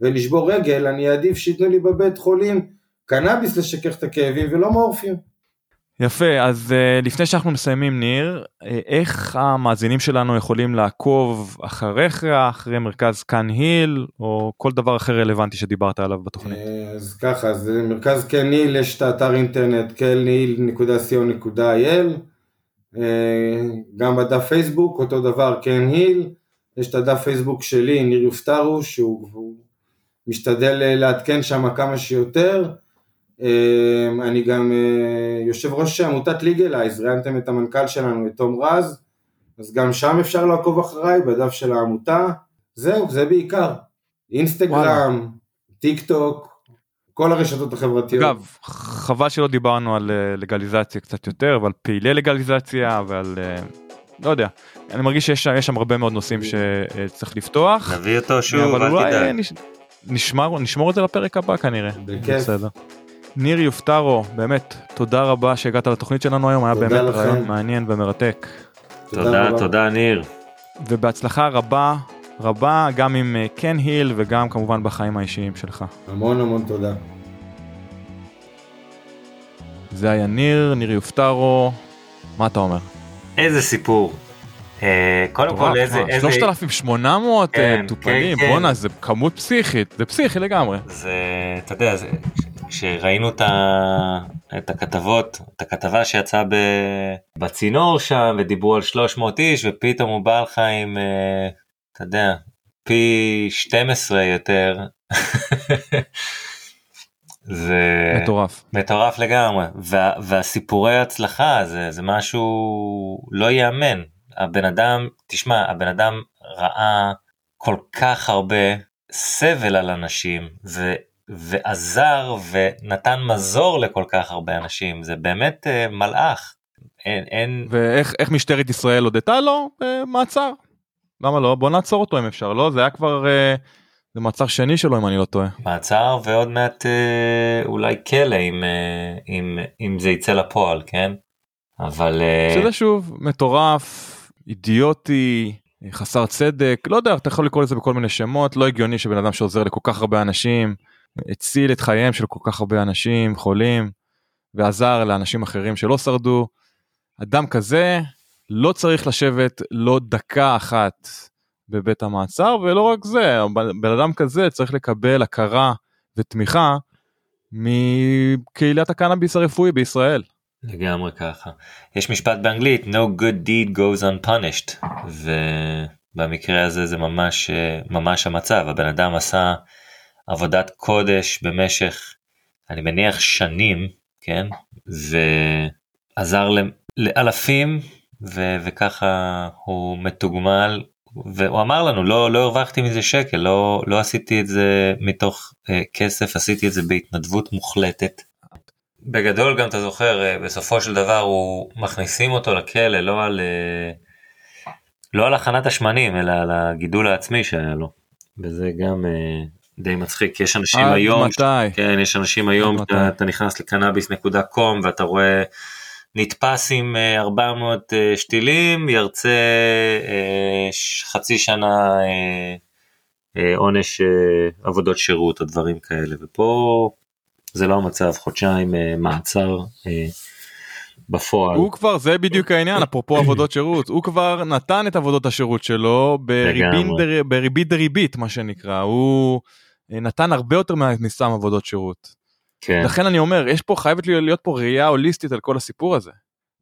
ונשבור רגל, אני אעדיף שייתנו לי בבית חולים קנאביס לשכך את הכאבים ולא מורפיום. יפה, אז uh, לפני שאנחנו מסיימים ניר, uh, איך המאזינים שלנו יכולים לעקוב אחריך, אחרי מרכז קאן היל, או כל דבר אחר רלוונטי שדיברת עליו בתוכנית? Uh, אז ככה, אז מרכז קאן היל, יש את האתר אינטרנט אה, גם בדף פייסבוק, אותו דבר קן היל, יש את הדף פייסבוק שלי, ניר יופטרו, שהוא משתדל אה, לעדכן שם כמה שיותר. אה, אני גם יושב ראש עמותת ליגלייז, ראיינתם את המנכ"ל שלנו, את תום רז, אז גם שם אפשר לעקוב אחריי, בדף של העמותה. זהו, זה בעיקר. אינסטגרם, טיק טוק, כל הרשתות החברתיות. אגב, חבל שלא דיברנו על אה, לגליזציה קצת יותר, אבל פעילי לגליזציה ועל... אה, לא יודע, אני מרגיש שיש שם הרבה מאוד נושאים שצריך לפתוח. נביא אותו שוב, אל תדאג. נש... נשמר, נשמור את זה לפרק הבא כנראה. בסדר. ניר יופטרו, באמת, תודה רבה שהגעת לתוכנית שלנו היום, היה באמת רעיון מעניין ומרתק. תודה, תודה ניר. ובהצלחה רבה רבה גם עם אה, קן היל וגם כמובן בחיים האישיים שלך. המון המון תודה. זה היה ניר, ניר יופטרו, מה אתה אומר? איזה סיפור. אה, קודם כל איזה... 3,800 אה, מטופלים, כן, בואנה זה כמות פסיכית, זה פסיכי לגמרי. זה, אתה יודע, כשראינו את הכתבות, את הכתבה שיצאה בצינור שם ודיברו על 300 איש ופתאום הוא בא לך עם אתה יודע, פי 12 יותר. זה מטורף מטורף לגמרי וה, והסיפורי הצלחה זה זה משהו לא ייאמן הבן אדם תשמע הבן אדם ראה כל כך הרבה סבל על אנשים ו, ועזר ונתן מזור לכל כך הרבה אנשים זה באמת uh, מלאך. אין, אין... ואיך משטרת ישראל הודתה לו? Uh, מעצר. למה לא? בוא נעצור אותו אם אפשר, לא? זה היה כבר... אה, זה מעצר שני שלו אם אני לא טועה. מעצר ועוד מעט אה, אולי כלא אם, אה, אם, אם זה יצא לפועל, כן? אבל... אה... שזה שוב מטורף, אידיוטי, חסר צדק, לא יודע, אתה יכול לקרוא לזה בכל מיני שמות, לא הגיוני שבן אדם שעוזר לכל כך הרבה אנשים, הציל את חייהם של כל כך הרבה אנשים חולים, ועזר לאנשים אחרים שלא שרדו. אדם כזה לא צריך לשבת לא דקה אחת בבית המעצר ולא רק זה בן אדם כזה צריך לקבל הכרה ותמיכה מקהילת הקנאביס הרפואי בישראל. לגמרי ככה. יש משפט באנגלית no good deed goes unpunished ובמקרה הזה זה ממש ממש המצב הבן אדם עשה עבודת קודש במשך אני מניח שנים כן ועזר לאלפים ו- וככה הוא מתוגמל והוא אמר לנו לא לא הרווחתי מזה שקל לא לא עשיתי את זה מתוך uh, כסף עשיתי את זה בהתנדבות מוחלטת. בגדול גם אתה זוכר uh, בסופו של דבר הוא מכניסים אותו לכלא לא על uh, לא על הכנת השמנים אלא על הגידול העצמי שהיה לו. וזה גם uh, די מצחיק יש אנשים היום מתי? כן יש אנשים היום אתה, אתה נכנס לקנאביס נקודה קום ואתה רואה. נתפס עם 400 אה, אה, שתילים, ירצה אה, חצי שנה עונש עבודות שירות או דברים כאלה, ופה זה לא המצב, חודשיים מעצר בפועל. הוא כבר, זה בדיוק העניין, אפרופו עבודות שירות, הוא כבר נתן את עבודות השירות שלו בריבית דריבית, מה שנקרא, הוא נתן הרבה יותר מסתם עבודות שירות. כן. לכן אני אומר, יש פה, חייבת להיות פה ראייה הוליסטית על כל הסיפור הזה.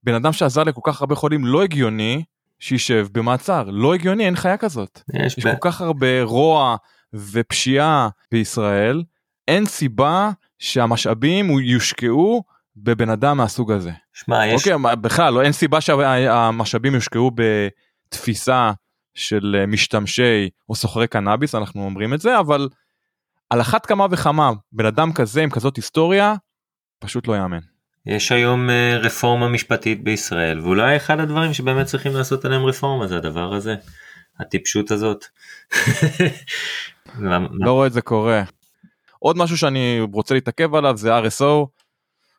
בן אדם שעזר לכל כך הרבה חולים לא הגיוני שישב במעצר, לא הגיוני, אין חיה כזאת. יש, יש ב... כל כך הרבה רוע ופשיעה בישראל, אין סיבה שהמשאבים יושקעו בבן אדם מהסוג הזה. שמע, יש... אוקיי, בכלל, לא, אין סיבה שהמשאבים יושקעו בתפיסה של משתמשי או סוחרי קנאביס, אנחנו אומרים את זה, אבל על אחת כמה וכמה בן אדם כזה עם כזאת היסטוריה פשוט לא יאמן. יש היום אה, רפורמה משפטית בישראל ואולי אחד הדברים שבאמת צריכים לעשות עליהם רפורמה זה הדבר הזה הטיפשות הזאת. לא רואה את זה קורה. עוד משהו שאני רוצה להתעכב עליו זה RSO.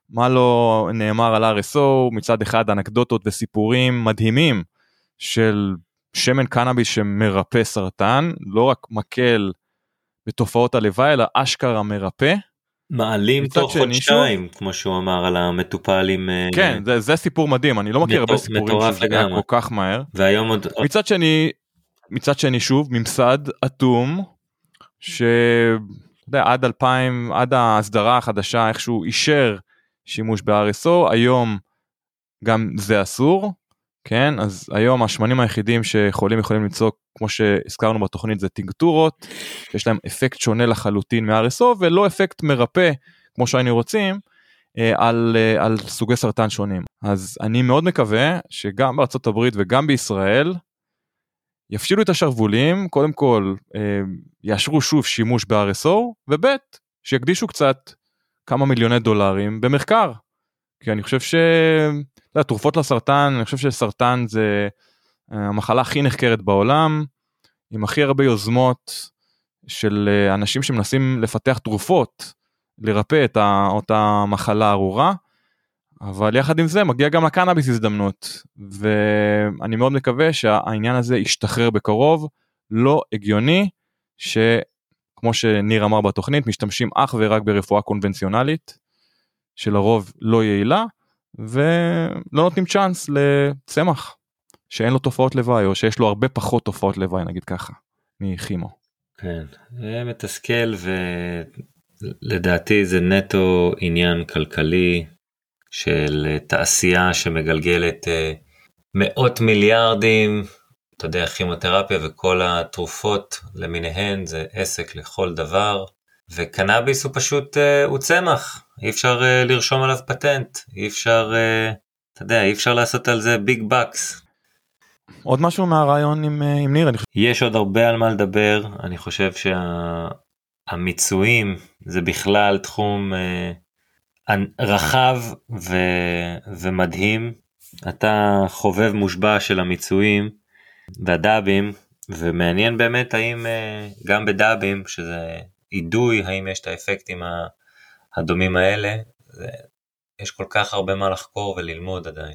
מה לא נאמר על RSO מצד אחד אנקדוטות וסיפורים מדהימים של שמן קנאביס שמרפא סרטן לא רק מקל בתופעות הלוואי אלא אשכרה מרפא. מעלים תוך חודשיים. כמו שהוא אמר על המטופל עם אה, כן זה, זה סיפור מדהים אני לא מכיר הרבה סיפורים שזה היה כל כך מהר והיום עוד מצד שני מצד שני שוב ממסד אטום שעד 2000 עד ההסדרה החדשה איכשהו אישר שימוש ב-RSO היום גם זה אסור כן? אז היום השמנים היחידים שחולים יכולים למצוא כמו שהזכרנו בתוכנית זה טינקטורות יש להם אפקט שונה לחלוטין מ-RSO ולא אפקט מרפא כמו שהיינו רוצים אה, על, אה, על סוגי סרטן שונים. אז אני מאוד מקווה שגם הברית וגם בישראל יפשילו את השרוולים קודם כל אה, יאשרו שוב שימוש ב-RSO וב' שיקדישו קצת כמה מיליוני דולרים במחקר. כי אני חושב ש... יודע, תרופות לסרטן, אני חושב שסרטן זה אה, המחלה הכי נחקרת בעולם, עם הכי הרבה יוזמות של אה, אנשים שמנסים לפתח תרופות לרפא את אותה מחלה ארורה, אבל יחד עם זה מגיע גם לקנאביס הזדמנות, ואני מאוד מקווה שהעניין הזה ישתחרר בקרוב, לא הגיוני שכמו שניר אמר בתוכנית, משתמשים אך ורק ברפואה קונבנציונלית, שלרוב לא יעילה, ולא נותנים צ'אנס לצמח שאין לו תופעות לוואי או שיש לו הרבה פחות תופעות לוואי נגיד ככה מכימו. כן, זה מתסכל ולדעתי זה נטו עניין כלכלי של תעשייה שמגלגלת אה, מאות מיליארדים, אתה יודע, כימותרפיה וכל התרופות למיניהן זה עסק לכל דבר. וקנאביס הוא פשוט, uh, הוא צמח, אי אפשר לרשום עליו פטנט, אי אפשר, אתה יודע, אי אפשר לעשות על זה ביג בקס. עוד משהו מהרעיון עם, עם ניר? אני חושב... יש עוד הרבה על מה לדבר, אני חושב שהמיצויים שה... זה בכלל תחום אה, רחב ו... ומדהים. אתה חובב מושבע של המיצויים והדאבים, ומעניין באמת האם אה, גם בדאבים, שזה אידוי, האם יש את האפקטים הדומים האלה, זה, יש כל כך הרבה מה לחקור וללמוד עדיין.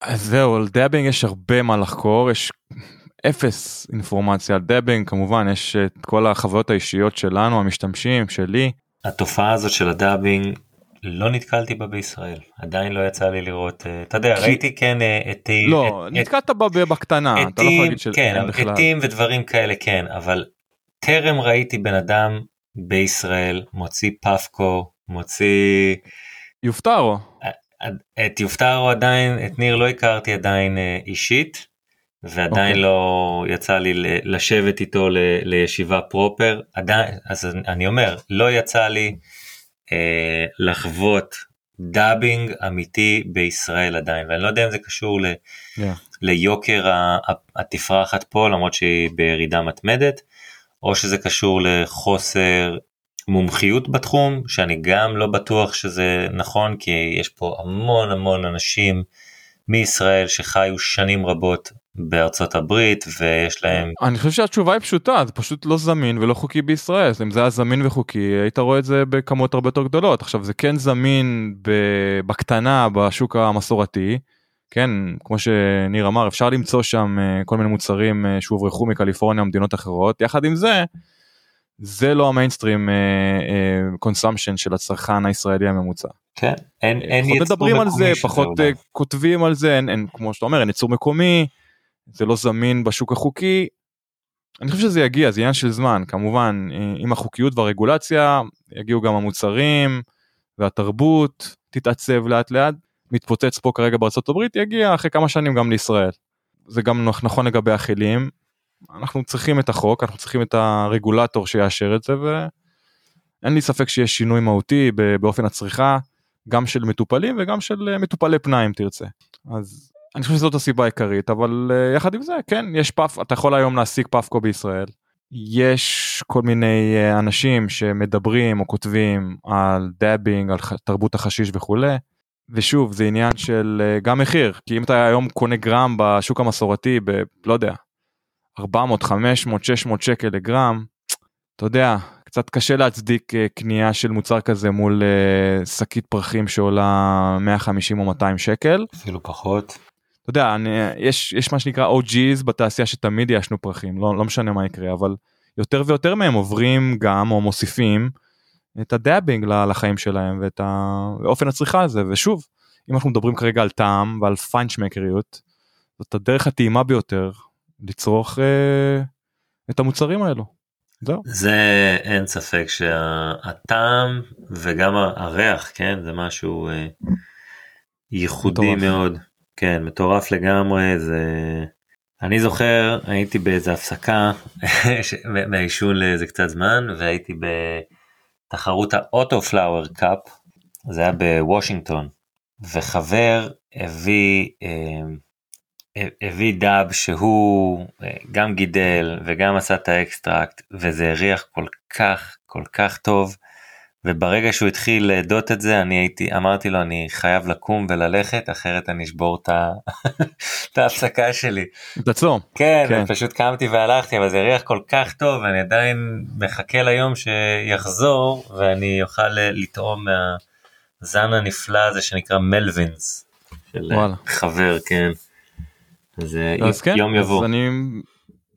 אז זהו, על dabbing יש הרבה מה לחקור, יש אפס אינפורמציה על dabbing, כמובן יש את כל החוויות האישיות שלנו, המשתמשים, שלי. התופעה הזאת של ה dabbing, לא נתקלתי בה בישראל, עדיין לא יצא לי לראות, אה, אתה יודע. ראיתי כן עטים. אה, לא, את, נתקלת בה בקטנה, אתה לא יכול להגיד. כן, עטים ודברים כאלה כן, אבל טרם ראיתי בן אדם בישראל מוציא Puffco, מוציא... יופטרו. את יופטרו עדיין, את ניר לא הכרתי עדיין אה, אישית, ועדיין אוקיי. לא יצא לי לשבת איתו ל- לישיבה proper, עדיין, אז אני אומר, לא יצא לי אה, לחוות dabbing אמיתי בישראל עדיין, ואני לא יודע אם זה קשור ל... Yeah. ליוקר התפרחת פה למרות שהיא בירידה מתמדת, או שזה קשור לחוסר מומחיות בתחום, שאני גם לא בטוח שזה נכון, כי יש פה המון המון אנשים מישראל שחיו שנים רבות בארצות הברית ויש להם אני חושב שהתשובה היא פשוטה זה פשוט לא זמין ולא חוקי בישראל אם זה היה זמין וחוקי היית רואה את זה בכמות הרבה יותר גדולות עכשיו זה כן זמין בקטנה בשוק המסורתי כן כמו שניר אמר אפשר למצוא שם אה, כל מיני מוצרים אה, שהוברחו מקליפורניה ומדינות אחרות יחד עם זה. זה לא ה mainstream consumption של הצרכן הישראלי הממוצע. כן, אין, אין פחות ייצור מדברים על מקומי זה פחות. אה, כותבים על זה אין, אין כמו שאתה אומר אין ייצור מקומי זה לא זמין בשוק החוקי. אני חושב שזה יגיע זה עניין של זמן כמובן אה, עם החוקיות והרגולציה יגיעו גם המוצרים והתרבות תתעצב לאט לאט מתפוצץ פה כרגע בארצות הברית יגיע אחרי כמה שנים גם לישראל. זה גם נכון לגבי הכלים אנחנו צריכים את החוק אנחנו צריכים את הרגולטור שיאשר את זה ואין לי ספק שיש שינוי מהותי באופן הצריכה גם של מטופלים וגם של אה, מטופלי פנאי אם תרצה. אז אני חושב שזאת הסיבה העיקרית אבל אה, יחד עם זה כן יש פאפ אתה יכול היום להשיג Puffco בישראל. יש כל מיני אה, אנשים שמדברים או כותבים על dabbing על תרבות החשיש וכולי. ושוב זה עניין של אה, גם מחיר כי אם אתה היום קונה גרם בשוק המסורתי ב... לא יודע 400 500 600 שקל לגרם אתה יודע קצת קשה להצדיק קנייה של מוצר כזה מול שקית פרחים שעולה 150 או 200 שקל. אפילו פחות. אתה יודע אני, יש יש מה שנקרא OG's בתעשייה שתמיד יעשנו פרחים לא, לא משנה מה יקרה אבל יותר ויותר מהם עוברים גם או מוסיפים את הדאבינג לחיים שלהם ואת האופן הצריכה הזה ושוב אם אנחנו מדברים כרגע על טעם ועל פיינשמקריות זאת הדרך הטעימה ביותר לצרוך אה, את המוצרים האלו. זהו. זה אין ספק שהטעם וגם הריח כן זה משהו אה, ייחודי. מאוד כן מטורף לגמרי זה אני זוכר הייתי באיזה הפסקה מהעישון לאיזה קצת זמן והייתי בתחרות האוטו פלאואר קאפ זה היה בוושינגטון וחבר הביא אה, הביא dab שהוא אה, גם גידל וגם עשה את ה extract וזה הריח כל כך כל כך טוב וברגע שהוא התחיל לאדות את זה אני הייתי אמרתי לו אני חייב לקום וללכת אחרת אני אשבור את את ההפסקה שלי תעצור. כן, כן. פשוט קמתי והלכתי אבל זה הריח כל כך טוב ואני עדיין מחכה ליום שיחזור ואני אוכל אה, לטעום מהזן הנפלא הזה שנקרא מלווינס של אה, וואלה. חבר כן. אז, אה, אז כן, יום יבוא. אז אני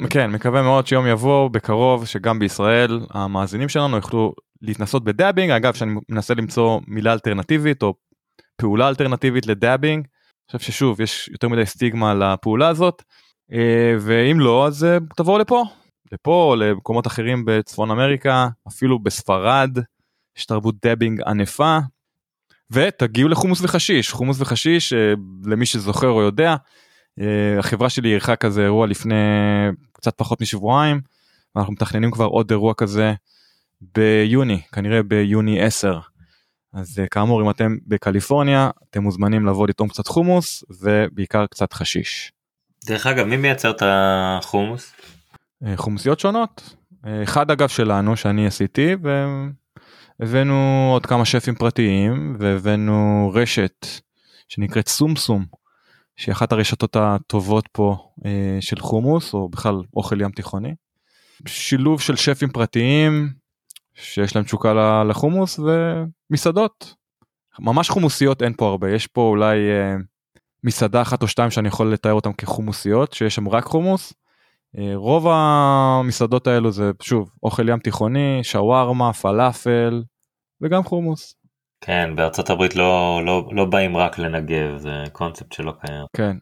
כן מקווה מאוד שיום יבוא בקרוב שגם בישראל המאזינים שלנו יוכלו להתנסות ב dabbing אגב שאני מנסה למצוא מילה אלטרנטיבית או פעולה אלטרנטיבית ל dabbing. אני חושב ששוב יש יותר מדי סטיגמה לפעולה הזאת אה, ואם לא אז אה, תבואו לפה לפה למקומות אחרים בצפון אמריקה אפילו בספרד יש תרבות dabbing ענפה. ותגיעו לחומוס וחשיש חומוס וחשיש אה, למי שזוכר או יודע החברה שלי אירחה כזה אירוע לפני קצת פחות משבועיים ואנחנו מתכננים כבר עוד אירוע כזה ביוני כנראה ביוני 10. אז אה, כאמור אם אתם בקליפורניה אתם מוזמנים לבוא לטעום קצת חומוס ובעיקר קצת חשיש. דרך אגב מי מייצר את החומוס? אה, חומוסיות שונות. אה, אחד אגב שלנו שאני עשיתי והבאנו עוד כמה שפים פרטיים והבאנו רשת שנקראת סומסום שהיא אחת הרשתות הטובות פה של חומוס או בכלל אוכל ים תיכוני. שילוב של שפים פרטיים שיש להם תשוקה לחומוס ומסעדות. ממש חומוסיות אין פה הרבה יש פה אולי אה, מסעדה אחת או שתיים שאני יכול לתאר אותם כחומוסיות שיש שם רק חומוס. אה, רוב המסעדות האלו זה שוב אוכל ים תיכוני שווארמה פלאפל וגם חומוס. כן בארצות הברית לא לא לא באים רק לנגב זה קונספט שלא קיים. כן.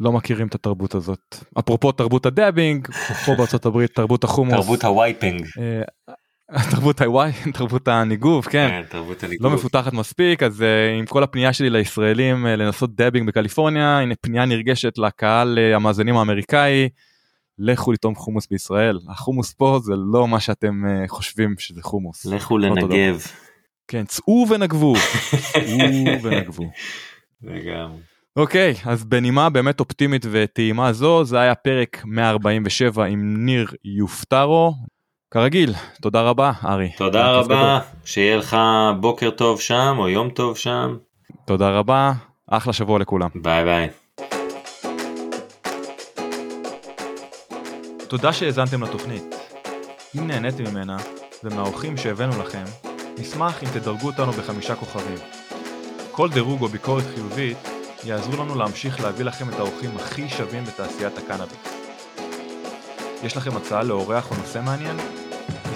לא מכירים את התרבות הזאת אפרופו תרבות ה dabbing פה בארצות הברית תרבות החומוס תרבות ה wiping. אה, תרבות הוואי, תרבות הניגוב, כן. כן, תרבות הניגוב. לא מפותחת מספיק אז אה, עם כל הפנייה שלי לישראלים אה, לנסות dabbing בקליפורניה הנה פנייה נרגשת לקהל אה, המאזינים האמריקאי לכו לטעום חומוס בישראל החומוס פה זה לא מה שאתם חושבים שזה חומוס. לכו לנגב. כן צאו ונגבו. צאו ונגבו. לגמרי. אוקיי אז בנימה באמת אופטימית וטעימה זו זה היה פרק 147 עם ניר יופטרו. כרגיל תודה רבה ארי. תודה רבה, שיהיה לך בוקר טוב שם או יום טוב שם. תודה רבה, אחלה שבוע לכולם. ביי ביי. תודה שהאזנתם לתוכנית. אם נהניתם ממנה, ומהאורחים שהבאנו לכם, נשמח אם תדרגו אותנו בחמישה כוכבים. כל דירוג או ביקורת חיובית יעזרו לנו להמשיך להביא לכם את האורחים הכי שווים בתעשיית הקנאביס. יש לכם הצעה לאורח או נושא מעניין?